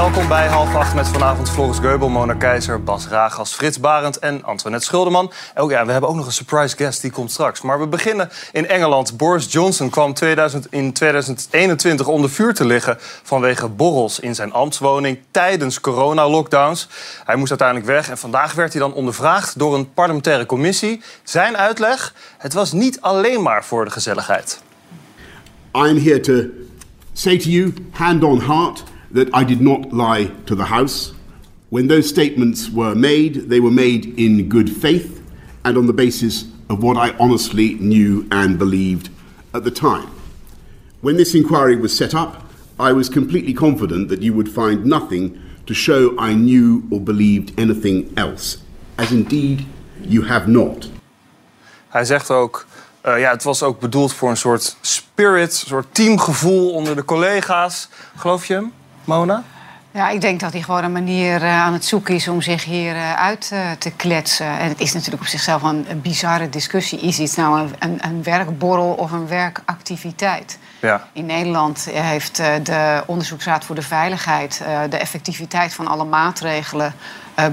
welkom bij half acht met vanavond Floris Geubel, Mona Keizer, Bas Ragas, Frits Barend en Antoinette Schuldeman. Oh ja, we hebben ook nog een surprise guest, die komt straks. Maar we beginnen in Engeland. Boris Johnson kwam 2000, in 2021 onder vuur te liggen vanwege borrels in zijn ambtswoning tijdens corona-lockdowns. Hij moest uiteindelijk weg en vandaag werd hij dan ondervraagd door een parlementaire commissie. Zijn uitleg, het was niet alleen maar voor de gezelligheid. I'm here to say to you, hand on heart, that I did not lie to the House. When those statements were made, they were made in good faith and on the basis of what I honestly knew and believed at the time. When this inquiry was set up, I was completely confident that you would find nothing to show I knew or believed anything else, as indeed you have not. Hij zegt ook, uh, ja, het was ook bedoeld voor een soort spirit, een soort teamgevoel onder de collega's. Geloof je hem? Mona? Ja, ik denk dat hij gewoon een manier uh, aan het zoeken is om zich hier uh, uit uh, te kletsen. En het is natuurlijk op zichzelf een, bizarre discussie. Is iets nou een, een, een werkborrel of een werkactiviteit? Ja. In Nederland heeft de Onderzoeksraad voor de Veiligheid de effectiviteit van alle maatregelen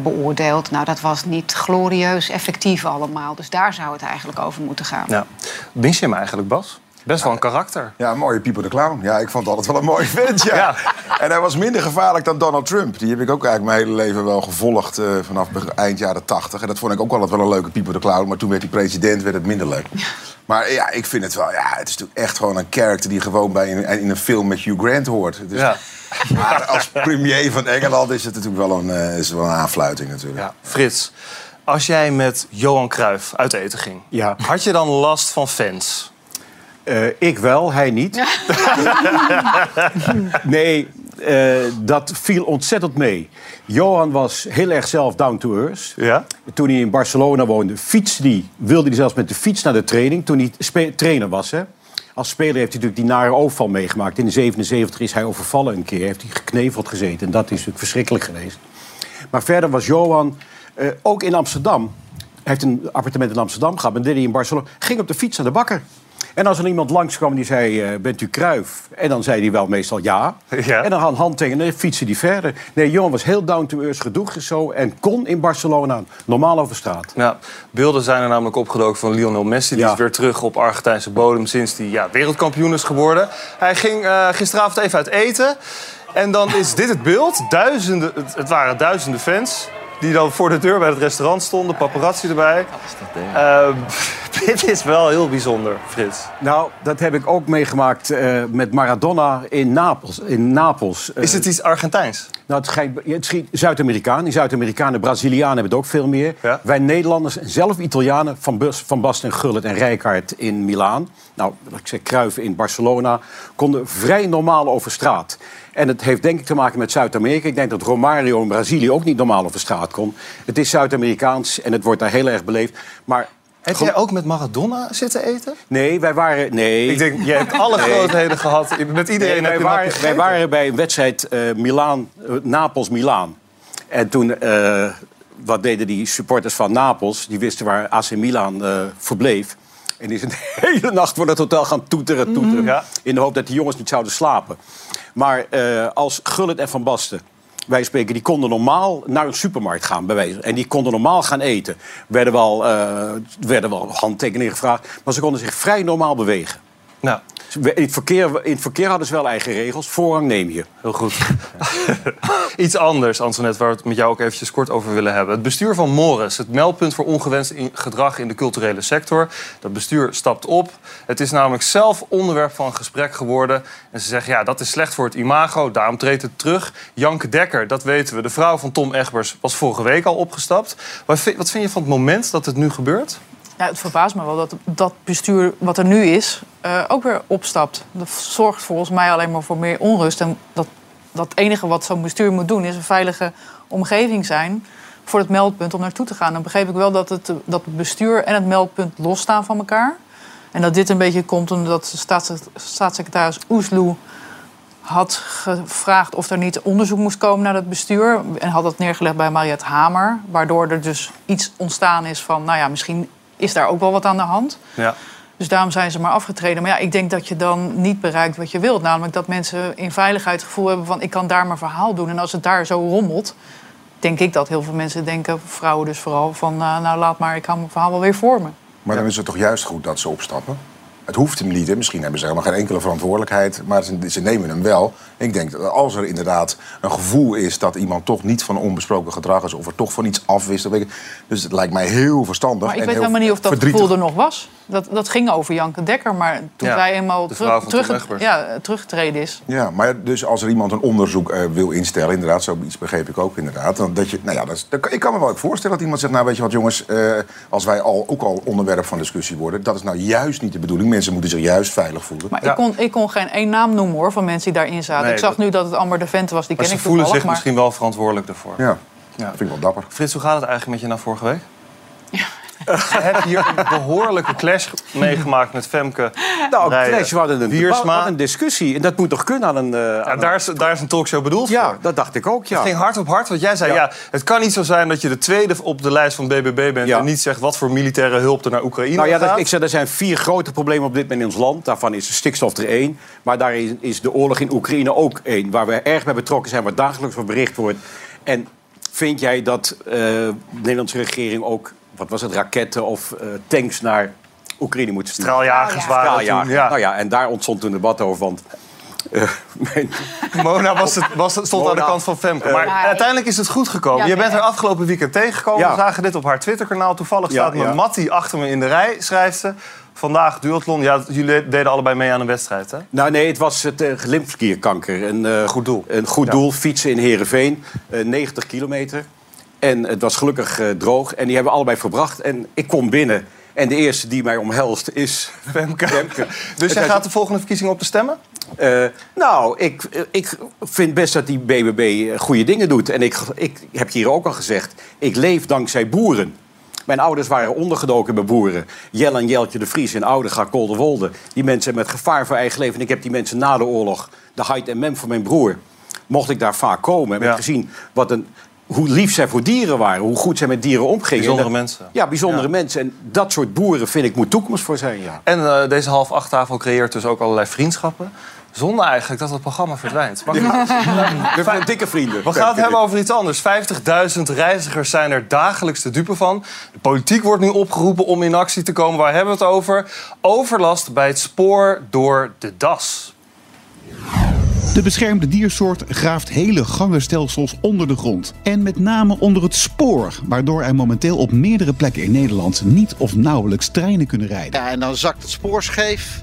beoordeeld. Nou, dat was niet glorieus effectief allemaal. Dus daar zou het eigenlijk over moeten gaan. Ja. Je hem eigenlijk, Bas? Best wel een karakter. Ja, een mooie Pieper de Clown. Ja, ik vond het altijd wel een mooi vent, ja. ja. En hij was minder gevaarlijk dan Donald Trump. Die heb ik ook eigenlijk mijn hele leven wel gevolgd uh, vanaf eind jaren tachtig. En dat vond ik ook altijd wel een leuke Pieper de Clown. Maar toen werd hij president, werd het minder leuk. Maar ja, ik vind het wel... Ja, het is natuurlijk echt gewoon een karakter die gewoon bij in, in, een film met Hugh Grant hoort. Dus, ja. Maar als premier van Engeland is het natuurlijk wel een, uh, is wel een aanfluiting natuurlijk. Ja. Frits, als jij met Johan Cruijff uit eten ging... Ja. had je dan last van fans? Uh, ik wel, hij niet. nee, uh, dat viel ontzettend mee. Johan was heel erg zelf down to earth. Ja? Toen hij in Barcelona woonde, fietste hij, wilde hij zelfs met de fiets naar de training. Toen hij trainer was, hè. Als speler heeft hij natuurlijk die nare overval meegemaakt. In de 77 is hij overvallen een keer. Heeft hij gekneveld gezeten. En dat is natuurlijk verschrikkelijk geweest. Maar verder was Johan, uh, ook in Amsterdam... Hij heeft een appartement in Amsterdam gehad. En deed hij in Barcelona. Ging op de fiets naar de bakker. En als er iemand langskwam die zei, uh, bent u Kruif? En dan zei hij wel meestal ja. ja. En dan had hand tegen en fietsen die verder. Nee, Johan was heel down to earth, gedroeg zo... en kon in Barcelona normaal over straat. Ja, beelden zijn er namelijk opgedoken van Lionel Messi. Die ja. is weer terug op Argentijnse bodem sinds hij ja, wereldkampioen is geworden. Hij ging uh, gisteravond even uit eten. En dan is dit het beeld. Duizenden, het, het waren duizenden fans die dan voor de deur bij het restaurant stonden, paparazzi erbij. Uh, dit is wel heel bijzonder, Frits. Nou, dat heb ik ook meegemaakt uh, met Maradona in Napels. In Napels. Is het iets Argentijns? Nou, het schijnt, het schijnt Zuid-Amerikaan. Die Zuid-Amerikanen, Brazilianen hebben het ook veel meer. Ja? Wij Nederlanders en zelf Italianen, Van, Bus, van Basten, Gullit en Rijkaard in Milaan. Nou, ik zeg Kruiven in Barcelona. Konden vrij normaal over straat. En het heeft denk ik te maken met Zuid-Amerika. Ik denk dat Romario in Brazilië ook niet normaal over straat kon. Het is Zuid-Amerikaans en het wordt daar heel erg beleefd. Maar heb jij ook met Maradona zitten eten? Nee, wij waren. Nee. Ik denk, jij hebt alle nee. grootheden gehad. Met iedereen nee, heb wij, je waren, wij waren bij een wedstrijd uh, Milaan, uh, Napels-Milaan. En toen. Uh, wat deden die supporters van Napels? Die wisten waar AC Milan verbleef. En die is een hele nacht voor het hotel gaan toeteren, toeteren. Mm. Ja. In de hoop dat die jongens niet zouden slapen. Maar als Gullit en Van Basten, wij spreken, die konden normaal naar een supermarkt gaan, bij wijze. En die konden normaal gaan eten. Werden wel, uh, werden wel handtekeningen gevraagd. Maar ze konden zich vrij normaal bewegen. Nou. In het, verkeer, in het verkeer hadden ze wel eigen regels. Voorrang neem je. Heel goed. Iets anders, Antoinette, waar we het met jou ook eventjes kort over willen hebben. Het bestuur van Morris, het meldpunt voor ongewenst gedrag in de culturele sector. Dat bestuur stapt op. Het is namelijk zelf onderwerp van gesprek geworden. En ze zeggen, ja, dat is slecht voor het imago, daarom treedt het terug. Janke Dekker, dat weten we, de vrouw van Tom Egbers, was vorige week al opgestapt. Wat vind je van het moment dat het nu gebeurt? Ja, het verbaast me wel dat dat bestuur wat er nu is uh, ook weer opstapt. Dat zorgt volgens mij alleen maar voor meer onrust. En dat, dat enige wat zo'n bestuur moet doen is een veilige omgeving zijn voor het meldpunt om naartoe te gaan. Dan begreep ik wel dat het, dat bestuur en het meldpunt losstaan van elkaar. En dat dit een beetje komt omdat staatssecretaris Oesloe had gevraagd of er niet onderzoek moest komen naar het bestuur. En had dat neergelegd bij Mariette Hamer. Waardoor er dus iets ontstaan is van, nou ja, misschien is daar ook wel wat aan de hand. Ja. Dus daarom zijn ze maar afgetreden. Maar ja, ik denk dat je dan niet bereikt wat je wilt. Namelijk dat mensen in veiligheid het gevoel hebben van... ik kan daar mijn verhaal doen. En als het daar zo rommelt... denk ik dat heel veel mensen denken, vrouwen dus vooral... van nou, nou laat maar, ik hou mijn verhaal wel weer voor me. Maar dan is het toch juist goed dat ze opstappen? Het hoeft hem niet, hè. misschien hebben ze helemaal geen enkele verantwoordelijkheid, maar ze, ze nemen hem wel. Ik denk dat als er inderdaad een gevoel is dat iemand toch niet van onbesproken gedrag is, of er toch van iets afwist. dan weet ik- Dus het lijkt mij heel verstandig. Maar ik en weet heel helemaal niet of dat verdrietig. gevoel er nog was. Dat, dat ging over Janke Dekker. Maar toen Ja, wij eenmaal terug, ja, teruggetreden is. Ja, maar dus als er iemand een onderzoek eh, wil instellen, inderdaad, zoiets begreep ik ook inderdaad. Dan dat je, nou ja, dat ik kan me wel voorstellen dat iemand zegt, nou weet je wat jongens, eh, als wij al, ook al onderwerp van discussie worden, dat is nou juist niet de bedoeling. Mensen moeten zich juist veilig voelen. Maar Ja. ik, kon, ik kon geen één naam noemen hoor, van mensen die daarin zaten. Nee, ik zag dat- nu dat het Amber de Vente was, die Maar ken ze ik voelen zich maar... misschien wel verantwoordelijk daarvoor. Ja, Ja. dat vind ik wel dapper. Frits, hoe gaat het eigenlijk met je na vorige week? Je hebt hier een behoorlijke clash meegemaakt met Femke. Nou, Rijen. Clash, hadden een, Wiersma. een discussie. En dat moet toch kunnen aan een... eh, aan een- daar, is, daar is een talkshow bedoeld ja, voor. dat dacht ik ook, ja. Het ging hard op hard, want jij zei... Ja. Ja. het kan niet zo zijn dat je de tweede op de lijst van BBB bent... En niet zegt wat voor militaire hulp er naar Oekraïne Nou ja, gaat. ik zeg, er zijn vier grote problemen op dit moment in ons land. Daarvan is de stikstof er één. Maar daarin is de oorlog in Oekraïne ook één. Waar we erg bij betrokken zijn, waar dagelijks van bericht wordt. En vind jij dat eh, de Nederlandse regering ook... wat was het, raketten of eh, tanks naar Oekraïne moet sturen? Straaljagers waren toen. Ja. Nou ja, en daar ontstond toen een debat over. Want eh, mijn- Mona was het, was het, stond aan de kant van Femke. Maar Ja, uiteindelijk is het goed gekomen. Ja, je bent er afgelopen weekend tegengekomen. Ja. We zagen dit op haar Twitterkanaal. Toevallig Ja, staat. Mattie achter me in de rij, schrijft ze. Vandaag duathlon. Ja, jullie deden allebei mee aan een wedstrijd, hè? Nou nee, het was het uh. Een eh, Goed doel. Een goed Ja. doel, fietsen in Heerenveen, eh 90 kilometer. En het was gelukkig eh, droog. En die hebben we allebei verbracht. En ik kom binnen. En de eerste die mij omhelst is Femke. Femke. Dus jij gaat de volgende verkiezing op te stemmen? eh, nou, ik, ik vind best dat die BBB eh, goede dingen doet. En ik, ik heb hier ook al gezegd, ik leef dankzij boeren. Mijn ouders waren ondergedoken bij boeren. Jel en Jeltje de Vries in Oudega, Kolderwolde. Die mensen met gevaar voor eigen leven. En ik heb die mensen na de oorlog, de Heid en Mem van mijn broer... mocht ik daar vaak komen. En heb Ja. gezien wat een, hoe lief zij voor dieren waren. Hoe goed zij met dieren omgingen. Bijzondere dat- mensen. Ja, bijzondere Ja. mensen. En dat soort boeren vind ik moet toekomst voor zijn, ja. En eh, deze half acht tafel creëert dus ook allerlei vriendschappen. Zonder eigenlijk dat het programma verdwijnt. Maar We zijn dikke vrienden. We gaan het hebben over iets anders. 50.000 reizigers zijn er dagelijks de dupe van. De politiek wordt nu opgeroepen om in actie te komen. Waar hebben we het over? Overlast bij het spoor door de das. De beschermde diersoort graaft hele gangenstelsels onder de grond. En met name onder het spoor, waardoor er momenteel op meerdere plekken in Nederland niet of nauwelijks treinen kunnen rijden. Ja, en dan zakt het spoor scheef.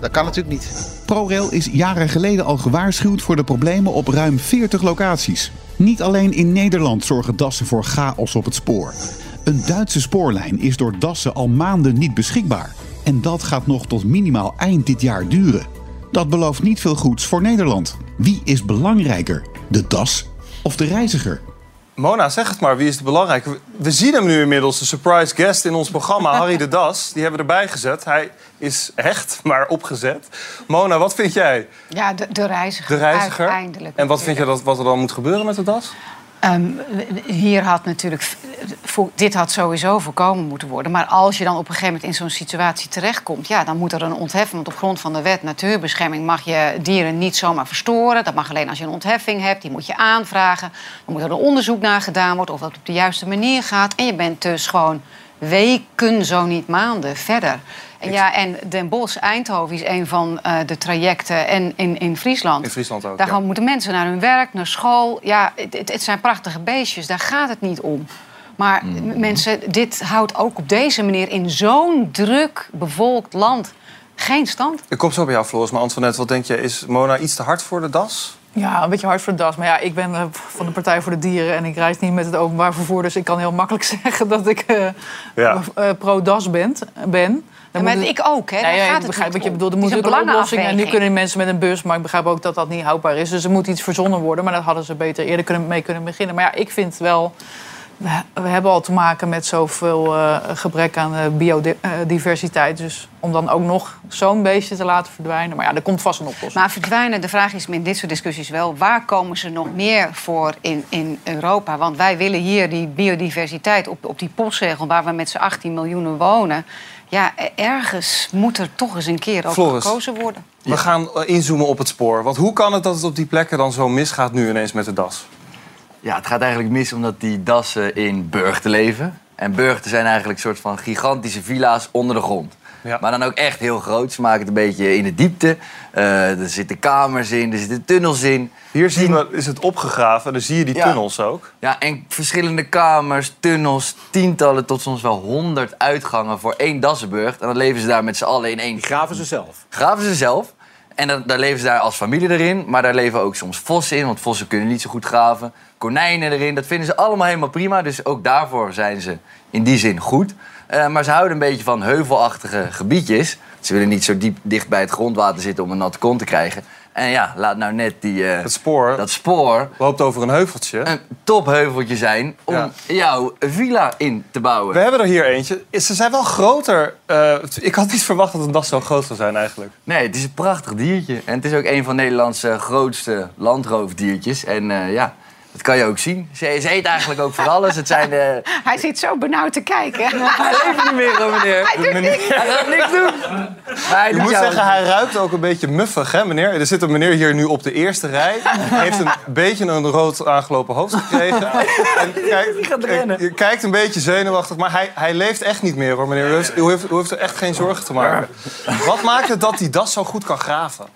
Dat kan natuurlijk niet. ProRail is jaren geleden al gewaarschuwd voor de problemen op ruim 40 locaties. Niet alleen in Nederland zorgen dassen voor chaos op het spoor. Een Duitse spoorlijn is door dassen al maanden niet beschikbaar. En dat gaat nog tot minimaal eind dit jaar duren. Dat belooft niet veel goeds voor Nederland. Wie is belangrijker, de das of de reiziger? Mona, zeg het maar. Wie is het belangrijk? We- zien hem nu inmiddels, de surprise guest in ons programma, Harry de Das. Die hebben we erbij gezet. Hij is echt, maar opgezet. Mona, wat vind jij? Ja, de, de reiziger. De reiziger? Uiteindelijk. En wat vind jij dat, wat er dan moet gebeuren met de das? Ehm, hier had natuurlijk, dit had sowieso voorkomen moeten worden. Maar als je dan op een gegeven moment in zo'n situatie terechtkomt, ja, dan moet er een ontheffing. Want op grond van de wet natuurbescherming mag je dieren niet zomaar verstoren. Dat mag alleen als je een ontheffing hebt. Die moet je aanvragen. Dan moet er een onderzoek naar gedaan worden of dat op de juiste manier gaat. En je bent dus gewoon weken, zo niet maanden verder. En ja, en Den Bosch, Eindhoven is een van eh, de trajecten. En in, in Friesland. In Friesland ook, Daar ja. gaan moeten mensen naar hun werk, naar school. Ja, het, het- zijn prachtige beestjes, daar gaat het niet om. Maar Mm. mensen, dit houdt ook op deze manier in zo'n druk bevolkt land geen stand. Ik kom zo bij jou, Floris. Maar Antoinette, wat denk je? Is Mona iets te hard voor de das? Ja, een beetje hard voor de das. Maar ja, ik ben eh, van de Partij voor de Dieren en ik reis niet met het openbaar vervoer. Dus ik kan heel makkelijk zeggen dat ik eh, Ja. eh, pro-das ben. ben. Dan maar het- ik ook, hè? Daar Ja, ja, gaat ik begrijp wat je om. bedoelt. Er moet een natuurlijk een oplossing. En nu kunnen mensen met een bus, maar ik begrijp ook dat dat niet houdbaar is. Dus er moet iets verzonnen worden. Maar dat hadden ze beter eerder kunnen, mee kunnen beginnen. Maar ja, ik vind wel we, we hebben al te maken met zoveel eh, gebrek aan eh, biodiversiteit. Dus om dan ook nog zo'n beestje te laten verdwijnen. Maar ja, er komt vast een oplossing. Maar verdwijnen, de vraag is in dit soort discussies wel... waar komen ze nog meer voor in, in Europa? Want wij willen hier die biodiversiteit op, op die postzegel... waar we met z'n 18 miljoen wonen. Ja, e- ergens moet er toch eens een keer over Floris. gekozen worden. We gaan eh, inzoomen op het spoor. Want hoe kan het dat het op die plekken dan zo misgaat nu ineens met de das? Ja, het gaat eigenlijk mis omdat die dassen in burchten leven. En burchten zijn eigenlijk een soort van gigantische villa's onder de grond. Ja. Maar dan ook echt heel groot. Ze maken het een beetje in de diepte. Eh, er zitten kamers in, er zitten tunnels in. Hier zien we, is het opgegraven en dan zie je die Ja. tunnels ook. Ja, en verschillende kamers, tunnels, tientallen tot soms wel honderd uitgangen voor één dassenburcht. En dan leven ze daar met z'n allen in één. Die graven ze zelf. Graven ze zelf. En dan, daar leven ze daar als familie erin. Maar daar leven ook soms vossen in, want vossen kunnen niet zo goed graven. Konijnen erin, dat vinden ze allemaal helemaal prima. Dus ook daarvoor zijn ze in die zin goed. Eh, maar ze houden een beetje van heuvelachtige gebiedjes. Ze willen niet zo diep dicht bij het grondwater zitten om een natte kont te krijgen. En ja, laat nou net die, eh, Het spoor dat spoor loopt over een heuveltje. een topheuveltje zijn om Ja. jouw villa in te bouwen. We hebben er hier eentje. Ze zijn wel groter. Eh, ik had niet verwacht dat een das zo groot zou zijn eigenlijk. Nee, het is een prachtig diertje. En het is ook een van Nederlands eh, grootste landroofdiertjes. En eh, ja, dat kan je ook zien. Ze, ze eet eigenlijk ook voor alles. Het zijn de... Hij zit zo benauwd te kijken. Hij leeft niet meer, hoor, meneer. Hij doet niks. Hij gaat niks doen. Maar Je moet zeggen, hij ruikt ook een beetje muffig, hè, meneer? Er zit een meneer hier nu op de eerste rij. Hij heeft een beetje een rood aangelopen hoofd gekregen. En kijkt, eh, kijkt een beetje zenuwachtig, maar hij, hij leeft echt niet meer, hoor, meneer. U heeft, u, heeft, u heeft er echt geen zorgen te maken. Wat maakt het dat die das zo goed kan graven?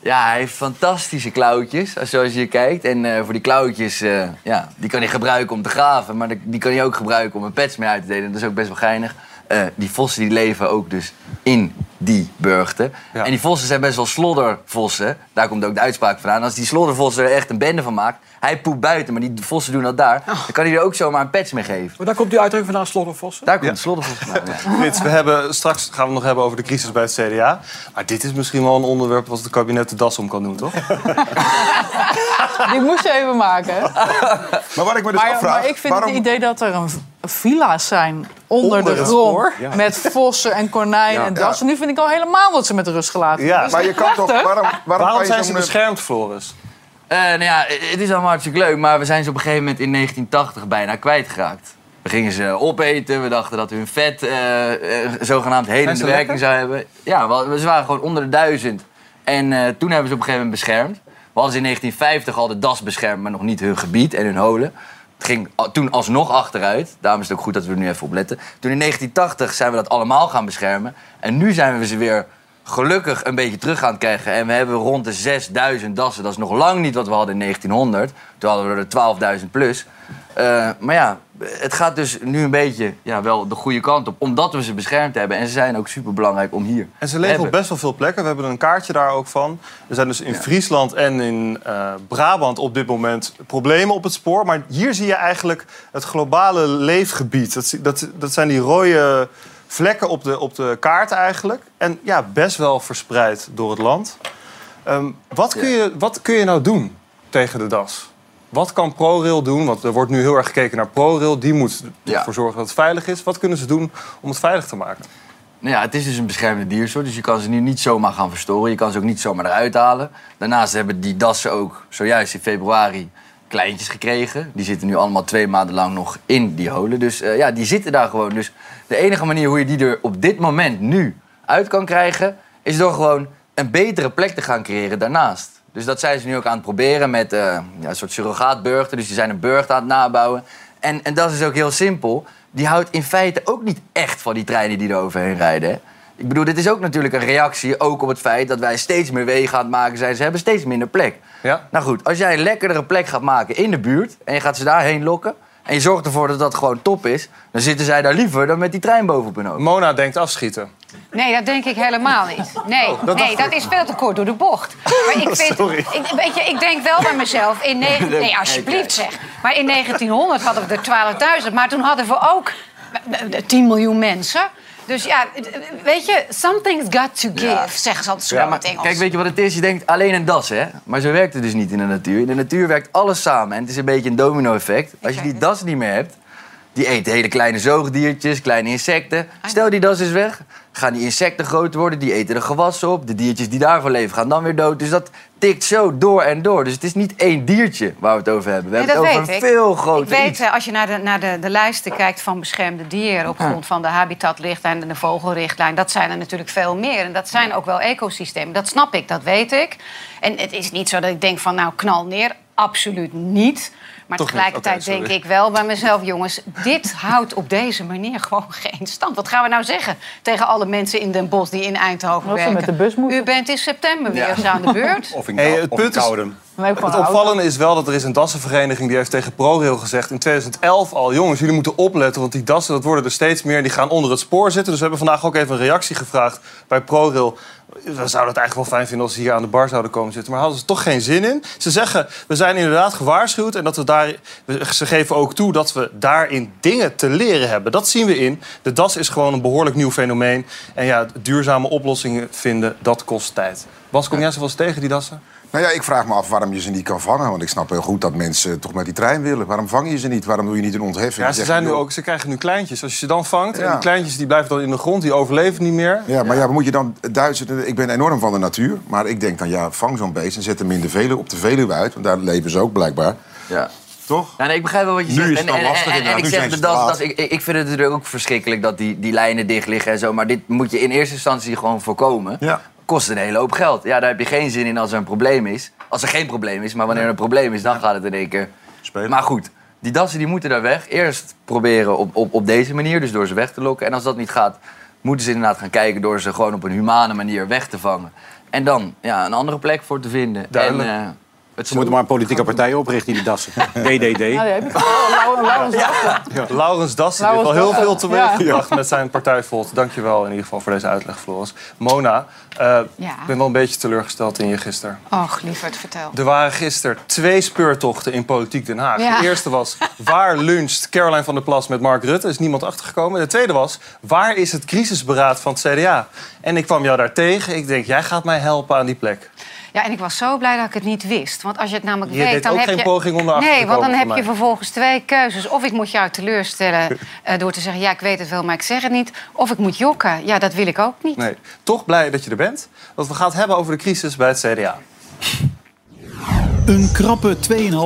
Ja, hij heeft fantastische klauwtjes, als- zoals je kijkt. En eh, voor die klauwtjes, eh, ja, die kan hij gebruiken om te graven. Maar die kan hij ook gebruiken om een pets mee uit te delen. Dat is ook best wel geinig. Eh, die vossen die leven ook dus in die burchten. Ja. En die vossen zijn best wel sloddervossen. Daar komt ook de uitspraak vandaan. Als die sloddervossen er echt een bende van maakt... hij poept buiten, maar die vossen doen dat daar... dan kan hij er ook zomaar een pets mee geven. Maar daar komt die uitdrukking vandaan, sloddervossen. Daar komt de sloddervos vandaan, ja. Frits, we hebben, straks gaan we het nog hebben over de crisis bij het CDA. Maar dit is misschien wel een onderwerp wat het kabinet de das om kan doen, toch? Die moest je even maken. Maar wat ik me dus Maar, afvraag... maar ik vind waarom... het idee dat er een villa's zijn onder, Onder de grond... Ja. met vossen en konijnen Ja. en dassen. Nu vind ik al helemaal dat ze met rust gelaten Ja. Maar je kan toch... Waarom, waarom, zijn ze beschermd, Floris? Eh, nou ja, het is allemaal hartstikke leuk, maar we zijn ze op een gegeven moment in 1980 bijna kwijtgeraakt. We gingen ze opeten, we dachten dat hun vet eh, eh, zogenaamd helende werking lekker? zou hebben. Ja, we, ze waren gewoon onder de duizend. En eh, toen hebben we ze op een gegeven moment beschermd. We hadden ze in 1950 al de das beschermd, maar nog niet hun gebied en hun holen. Het ging toen alsnog achteruit. Daarom is het ook goed dat we er nu even op letten. Toen in 1980 zijn we dat allemaal gaan beschermen. En nu zijn we ze weer gelukkig een beetje terug gaan krijgen. En we hebben rond de 6000 dassen. Dat is nog lang niet wat we hadden in 1900. Toen hadden we er 12.000 plus. Eh, maar ja, het gaat dus nu een beetje ja, wel de goede kant op. Omdat we ze beschermd hebben. En ze zijn ook super belangrijk om hier En ze leven op best wel veel plekken. We hebben er een kaartje daar ook van. Er zijn dus in Friesland en in eh, Brabant op dit moment problemen op het spoor. Maar hier zie je eigenlijk het globale leefgebied. Dat, dat, dat zijn die rode vlekken op de, op de kaart eigenlijk. En ja, best wel verspreid door het land. Ehm, wat, kun je, wat kun je nou doen tegen de das? Wat kan ProRail doen? Want er wordt nu heel erg gekeken naar ProRail. Die moet Ja. ervoor zorgen dat het veilig is. Wat kunnen ze doen om het veilig te maken? Nou ja, het is dus een beschermde diersoort, dus je kan ze nu niet zomaar gaan verstoren. Je kan ze ook niet zomaar eruit halen. Daarnaast hebben die dassen ook zojuist in februari kleintjes gekregen. Die zitten nu allemaal twee maanden lang nog in die holen. Dus eh, ja, die zitten daar gewoon. Dus de enige manier hoe je die er op dit moment nu uit kan krijgen... is door gewoon een betere plek te gaan creëren daarnaast. Dus dat zijn ze nu ook aan het proberen met eh, ja, een soort surrogaatburgten. Dus die zijn een burcht aan het nabouwen. En, en dat is ook heel simpel. Die houdt in feite ook niet echt van die treinen die er overheen rijden. hè. Ik bedoel, dit is ook natuurlijk een reactie ook op het feit dat wij steeds meer wegen aan het maken zijn. Ze hebben steeds minder plek. Ja? Nou goed, als jij een lekkerdere plek gaat maken in de buurt en je gaat ze daarheen lokken en je zorgt ervoor dat dat gewoon top is, dan zitten zij daar liever dan met die trein bovenop hun hoofd. Mona denkt afschieten. Nee, dat denk ik helemaal niet. Nee, Oh, dat nee dat is veel te kort door de bocht. Maar ik, vind, Sorry. ik, weet je, ik denk wel bij mezelf... In ne- nee, alsjeblieft zeg. Maar in 1900 hadden we er 12.000. Maar toen hadden we ook eh, 10 miljoen mensen. Dus ja, weet je, something's got to give, Ja. zeggen ze altijd zo Ja, in maar het Engels. kijk, weet je wat het is? Je denkt alleen een das, hè? Maar zo werkt het dus niet in de natuur. In de natuur werkt alles samen en het is een beetje een domino-effect. Als je die das niet meer hebt, Die eten hele kleine zoogdiertjes, kleine insecten. Stel die das is weg, gaan die insecten groter worden. Die eten de gewassen op. De diertjes die daarvan leven gaan dan weer dood. Dus dat tikt zo door en door. Dus het is niet één diertje waar we het over hebben. We Nee, hebben het over een veel groter Ik weet, iets. eh, als je naar, de, naar de, de lijsten kijkt van beschermde dieren... op grond van de habitatrichtlijn en de vogelrichtlijn... dat zijn er natuurlijk veel meer. En dat zijn ook wel ecosystemen. Dat snap ik, dat weet ik. En het is niet zo dat ik denk van, nou, knal neer. Absoluut niet. Maar Toch tegelijkertijd denk ik wel bij mezelf... jongens, dit houdt op deze manier gewoon geen stand. Wat gaan we nou zeggen tegen alle mensen in Den Bosch... die in Eindhoven ze werken? met de bus moeten. U bent in september weer eens aan de beurt. Of in, Hey, het of punt is- Het opvallende is wel dat er is een dassenvereniging die heeft tegen ProRail gezegd in 2011 al... jongens, jullie moeten opletten, want die dassen dat worden er steeds meer... en die gaan onder het spoor zitten. Dus we hebben vandaag ook even een reactie gevraagd bij ProRail. We zouden het eigenlijk wel fijn vinden als ze hier aan de bar zouden komen zitten. Maar hadden ze toch geen zin in. Ze zeggen, we zijn inderdaad gewaarschuwd... en dat we daar, ze geven ook toe dat we daarin dingen te leren hebben. Dat zien we in. De das is gewoon een behoorlijk nieuw fenomeen. En ja, duurzame oplossingen vinden, dat kost tijd. Bas, kom jij zo wel eens tegen die dassen? Nou ja, ik vraag me af waarom je ze niet kan vangen. Want ik snap heel goed dat mensen toch met die trein willen. Waarom vang je ze niet? Waarom doe je niet een ontheffing? Ja, ze, zijn nu ook, ze krijgen nu kleintjes. Als je ze dan vangt, en die kleintjes die blijven dan in de grond, die overleven niet meer. Ja, maar ja, moet je dan Duitsers... Ik ben enorm van de natuur. Maar ik denk dan, ja, vang zo'n beest en zet hem in de Veluwe, op de Veluwe uit. Want daar leven ze ook blijkbaar. Ja. Toch? Ja, nee, ik begrijp wel wat je Nu zegt. is het dan lastig, en, en, inderdaad. ik zeg das, ik, ik vind het natuurlijk ook verschrikkelijk dat die, die lijnen dicht liggen en zo. Maar dit moet je in eerste instantie gewoon voorkomen. Ja. Kost een hele hoop geld. Ja, daar heb je geen zin in als er een probleem is. Als er geen probleem is, maar wanneer er een probleem is, dan gaat het in één keer. Spelen. Maar goed, die dassen die moeten daar weg. Eerst proberen op, op, op deze manier, dus door ze weg te lokken. En als dat niet gaat, moeten ze inderdaad gaan kijken door ze gewoon op een humane manier weg te vangen. En dan ja, een andere plek voor te vinden. Duidelijk. En, Ze moeten maar een politieke partij oprichten, die dassen. DDD. Ja, Lau- Laurens Dassen. Laurens Dassen heeft al heel veel teweeg ja. gebracht met zijn partijvolk. Dankjewel in ieder geval voor deze uitleg, Floris. Mona, eh, Ja. ik ben wel een beetje teleurgesteld in je gisteren. Och, lieverd, vertel. Er waren gisteren twee speurtochten in Politiek Den Haag. Ja. De eerste was, waar luncht Caroline van der Plas met Mark Rutte? Er is niemand achtergekomen. De tweede was, waar is het crisisberaad van het CDA? En ik kwam jou daar tegen. Ik denk, jij gaat mij helpen aan die plek. Ja, en ik was zo blij dat ik het niet wist. Want als je het namelijk Je weet, deed dan ook heb geen je... poging om erachter Nee, te want dan heb je vervolgens twee keuzes. Of ik moet jou teleurstellen eh, door te zeggen... ja, ik weet het wel, maar ik zeg het niet. Of ik moet jokken. Ja, dat wil ik ook niet. Nee, toch blij dat je er bent. Want we gaan het hebben over de crisis bij het CDA. Een krappe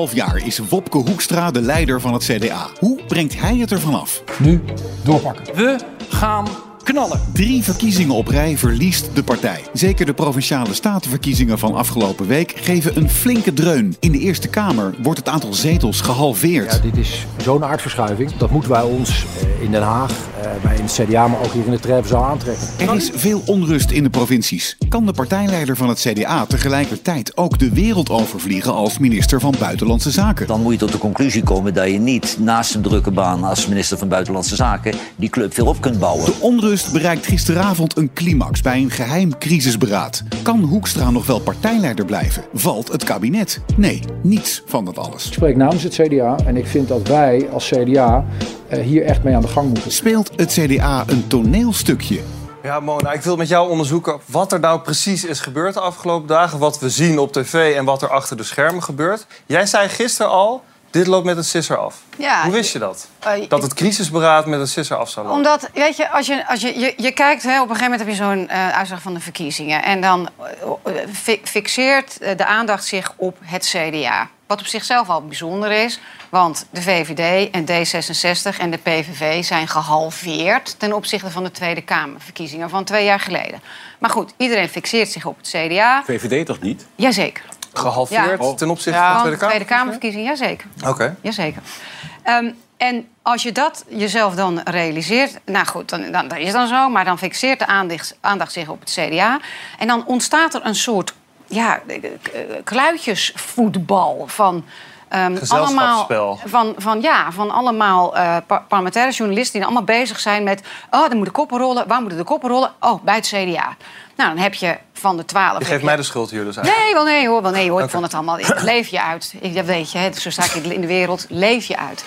2,5 jaar is Wopke Hoekstra de leider van het CDA. Hoe brengt hij het ervan af? Nu doorpakken. We gaan knallen. Drie verkiezingen op rij verliest de partij. Zeker de provinciale statenverkiezingen van afgelopen week geven een flinke dreun. In de Eerste Kamer wordt het aantal zetels gehalveerd. Ja, dit is zo'n aardverschuiving. Dat moeten wij ons eh, in Den Haag, bij in het CDA, maar ook hier in de Treffenzaal aantrekken. Er is veel onrust in de provincies. Kan de partijleider van het CDA tegelijkertijd ook de wereld overvliegen als minister van Buitenlandse Zaken? Dan moet je tot de conclusie komen dat je niet naast een drukke baan als minister van Buitenlandse Zaken die club veel op kunt bouwen. De onrust bereikt gisteravond een climax bij een geheim crisisberaad. Kan Hoekstra nog wel partijleider blijven? Valt het kabinet? Nee, niets van dat alles. Ik spreek namens het CDA en ik vind dat wij als CDA eh, hier echt mee aan de gang moeten. Speelt het CDA een toneelstukje? Ja, Mona, ik wil met jou onderzoeken wat er nou precies is gebeurd de afgelopen dagen. Wat we zien op tv en wat er achter de schermen gebeurt. Jij zei gisteren al, dit loopt met een sisser af. Ja, Hoe wist je dat? eh, Dat het crisisberaad met een sisser af zou lopen? Omdat, weet je, als je, als je, je, je kijkt, hè, op een gegeven moment heb je zo'n eh, uitslag van de verkiezingen. En dan eh, eh, fi- fixeert eh, de aandacht zich op het CDA. Wat op zichzelf al bijzonder is. Want de VVD en D66 en de PVV zijn gehalveerd ten opzichte van de Tweede Kamerverkiezingen van twee jaar geleden. Maar goed, iedereen fixeert zich op het CDA. VVD toch niet? Jazeker. Gehalveerd Ja. ten opzichte Ja, van de Tweede de Tweede Kamer? Kamerverkiezingen, jazeker. Oké. Jazeker. Ehm, en als je dat jezelf dan realiseert, nou goed, dan, dan, dat is dan zo, maar dan fixeert de aandacht, aandacht zich op het CDA. En dan ontstaat er een soort ja, eh, eh, kluitjesvoetbal van. Gezelschapsspel. allemaal, van, van, ja, van allemaal eh, par- parlementaire journalisten die dan allemaal bezig zijn met. Oh, er moeten koppen rollen. Waar moeten de koppen rollen? Oh, bij het CDA. Nou, dan heb je van de twaalf. Je heb geeft je- mij de schuld hier dus eigenlijk. Nee, wel nee hoor, wel nee hoor. Ik vond het allemaal. Ik leef je uit. Ik, dat weet je, hè, zo sta ik in de wereld. Leef je uit.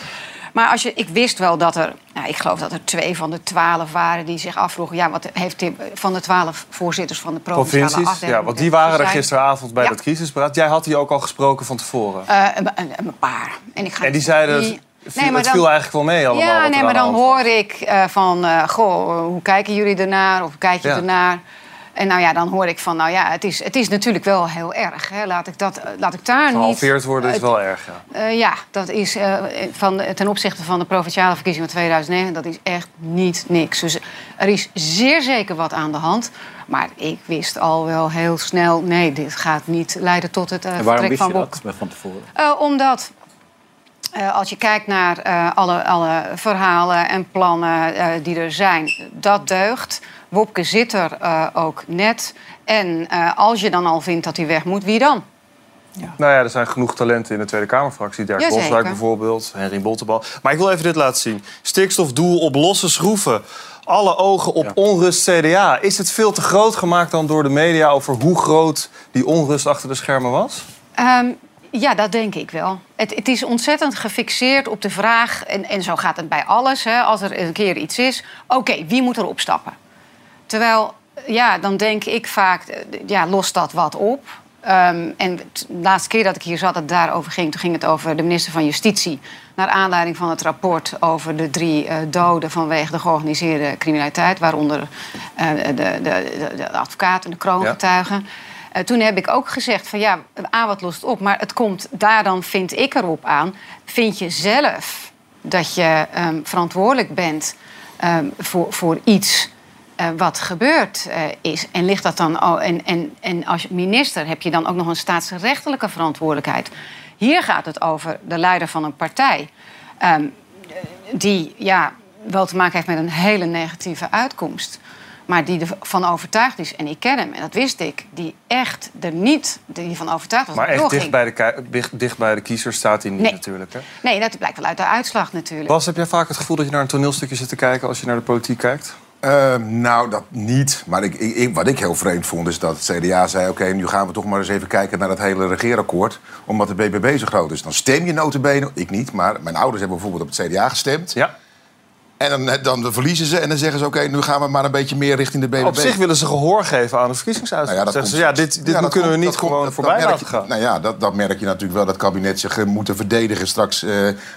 Maar als je, ik wist wel dat er, nou, ik geloof dat er twee van de twaalf waren die zich afvroegen. Ja, wat heeft Tim, van de twaalf voorzitters van de provinciale Provincies, afdeling. ja, want die waren er gisteravond bij Ja. dat crisisberaad. Jij had die ook al gesproken van tevoren. Eh, een, een, een paar. En, ik ga En die zeiden, die- viel, het viel eigenlijk wel mee allemaal. Ja, nee, maar dan hoor ik eh, van, eh, goh, hoe kijken jullie ernaar? Of hoe kijk je Ja. ernaar? En nou ja, dan hoor ik van, nou ja, het is, het is natuurlijk wel heel erg. Hè. Laat, ik dat, eh, laat ik daar niet... Gehalveerd worden is het- wel erg, ja. Eh, ja, dat is eh, van, ten opzichte van de provinciale verkiezingen van 2009... dat is echt niet niks. Dus er is zeer zeker wat aan de hand. Maar ik wist al wel heel snel... nee, dit gaat niet leiden tot het eh En waarom wist van je dat van tevoren? Eh, omdat eh, als je kijkt naar eh, alle, alle verhalen en plannen eh, die er zijn, dat deugt. Wopke zit er eh, ook net. En eh, als je dan al vindt dat hij weg moet, wie dan? Nou ja, er zijn genoeg talenten in de Tweede Kamerfractie. Dirk Jazeker. Bijvoorbeeld, Henry Bontebal. Maar ik wil even dit laten zien. Stikstofdoel op losse schroeven. Alle ogen op onrust CDA. Is het veel te groot gemaakt dan door de media... over hoe groot die onrust achter de schermen was? Ehm, ja, dat denk ik wel. Het, het is ontzettend gefixeerd op de vraag, en, en zo gaat het bij alles, hè, als er een keer iets is, oké, wie moet er opstappen? Terwijl, ja, dan denk ik vaak, eh, ja, lost dat wat op? Ehm, en de laatste keer dat ik hier zat, dat het daarover ging, toen ging het over de minister van Justitie. Naar aanleiding van het rapport over de drie eh, doden vanwege de georganiseerde criminaliteit, waaronder eh, de, de, de, de advocaat en de kroongetuigen. Toen heb ik ook gezegd van ja, A, wat lost het op? Maar het komt daar dan, vind ik erop aan. Vind je zelf dat je ehm, verantwoordelijk bent ehm, voor, voor iets eh, wat gebeurd eh, is? En ligt dat dan... Oh, en, en, en als minister heb je dan ook nog een staatsrechtelijke verantwoordelijkheid. Hier gaat het over de leider van een partij... ehm, die ja, wel te maken heeft met een hele negatieve uitkomst. Maar die ervan overtuigd is, en ik ken hem, en dat wist ik... die echt er niet die van overtuigd was Maar echt dicht bij, de, dicht, bij de kiezers staat hij niet Nee. natuurlijk. Hè? Nee, dat blijkt wel uit de uitslag natuurlijk. Bas, heb jij vaak het gevoel dat je naar een toneelstukje zit te kijken... als je naar de politiek kijkt? Ehm, nou, dat niet. Maar ik, ik, wat ik heel vreemd vond, is dat het CDA zei... oké, nu gaan we toch maar eens even kijken naar het hele regeerakkoord... omdat de BBB zo groot is. Dan stem je notabene, ik niet, maar mijn ouders hebben bijvoorbeeld op het CDA gestemd. Ja. En dan, dan verliezen ze en dan zeggen ze... oké, nu gaan we maar een beetje meer richting de BBB. Op zich willen ze gehoor geven aan de verkiezingsuitslag. Nou ja, dat Zeggen ze, ja, dit, dit Ja, dat kunnen we niet gewoon komt- voorbij dat merk laten je- gaan. Nou ja, dat, dat merk je natuurlijk wel. Dat het kabinet zich eh, moet verdedigen straks eh,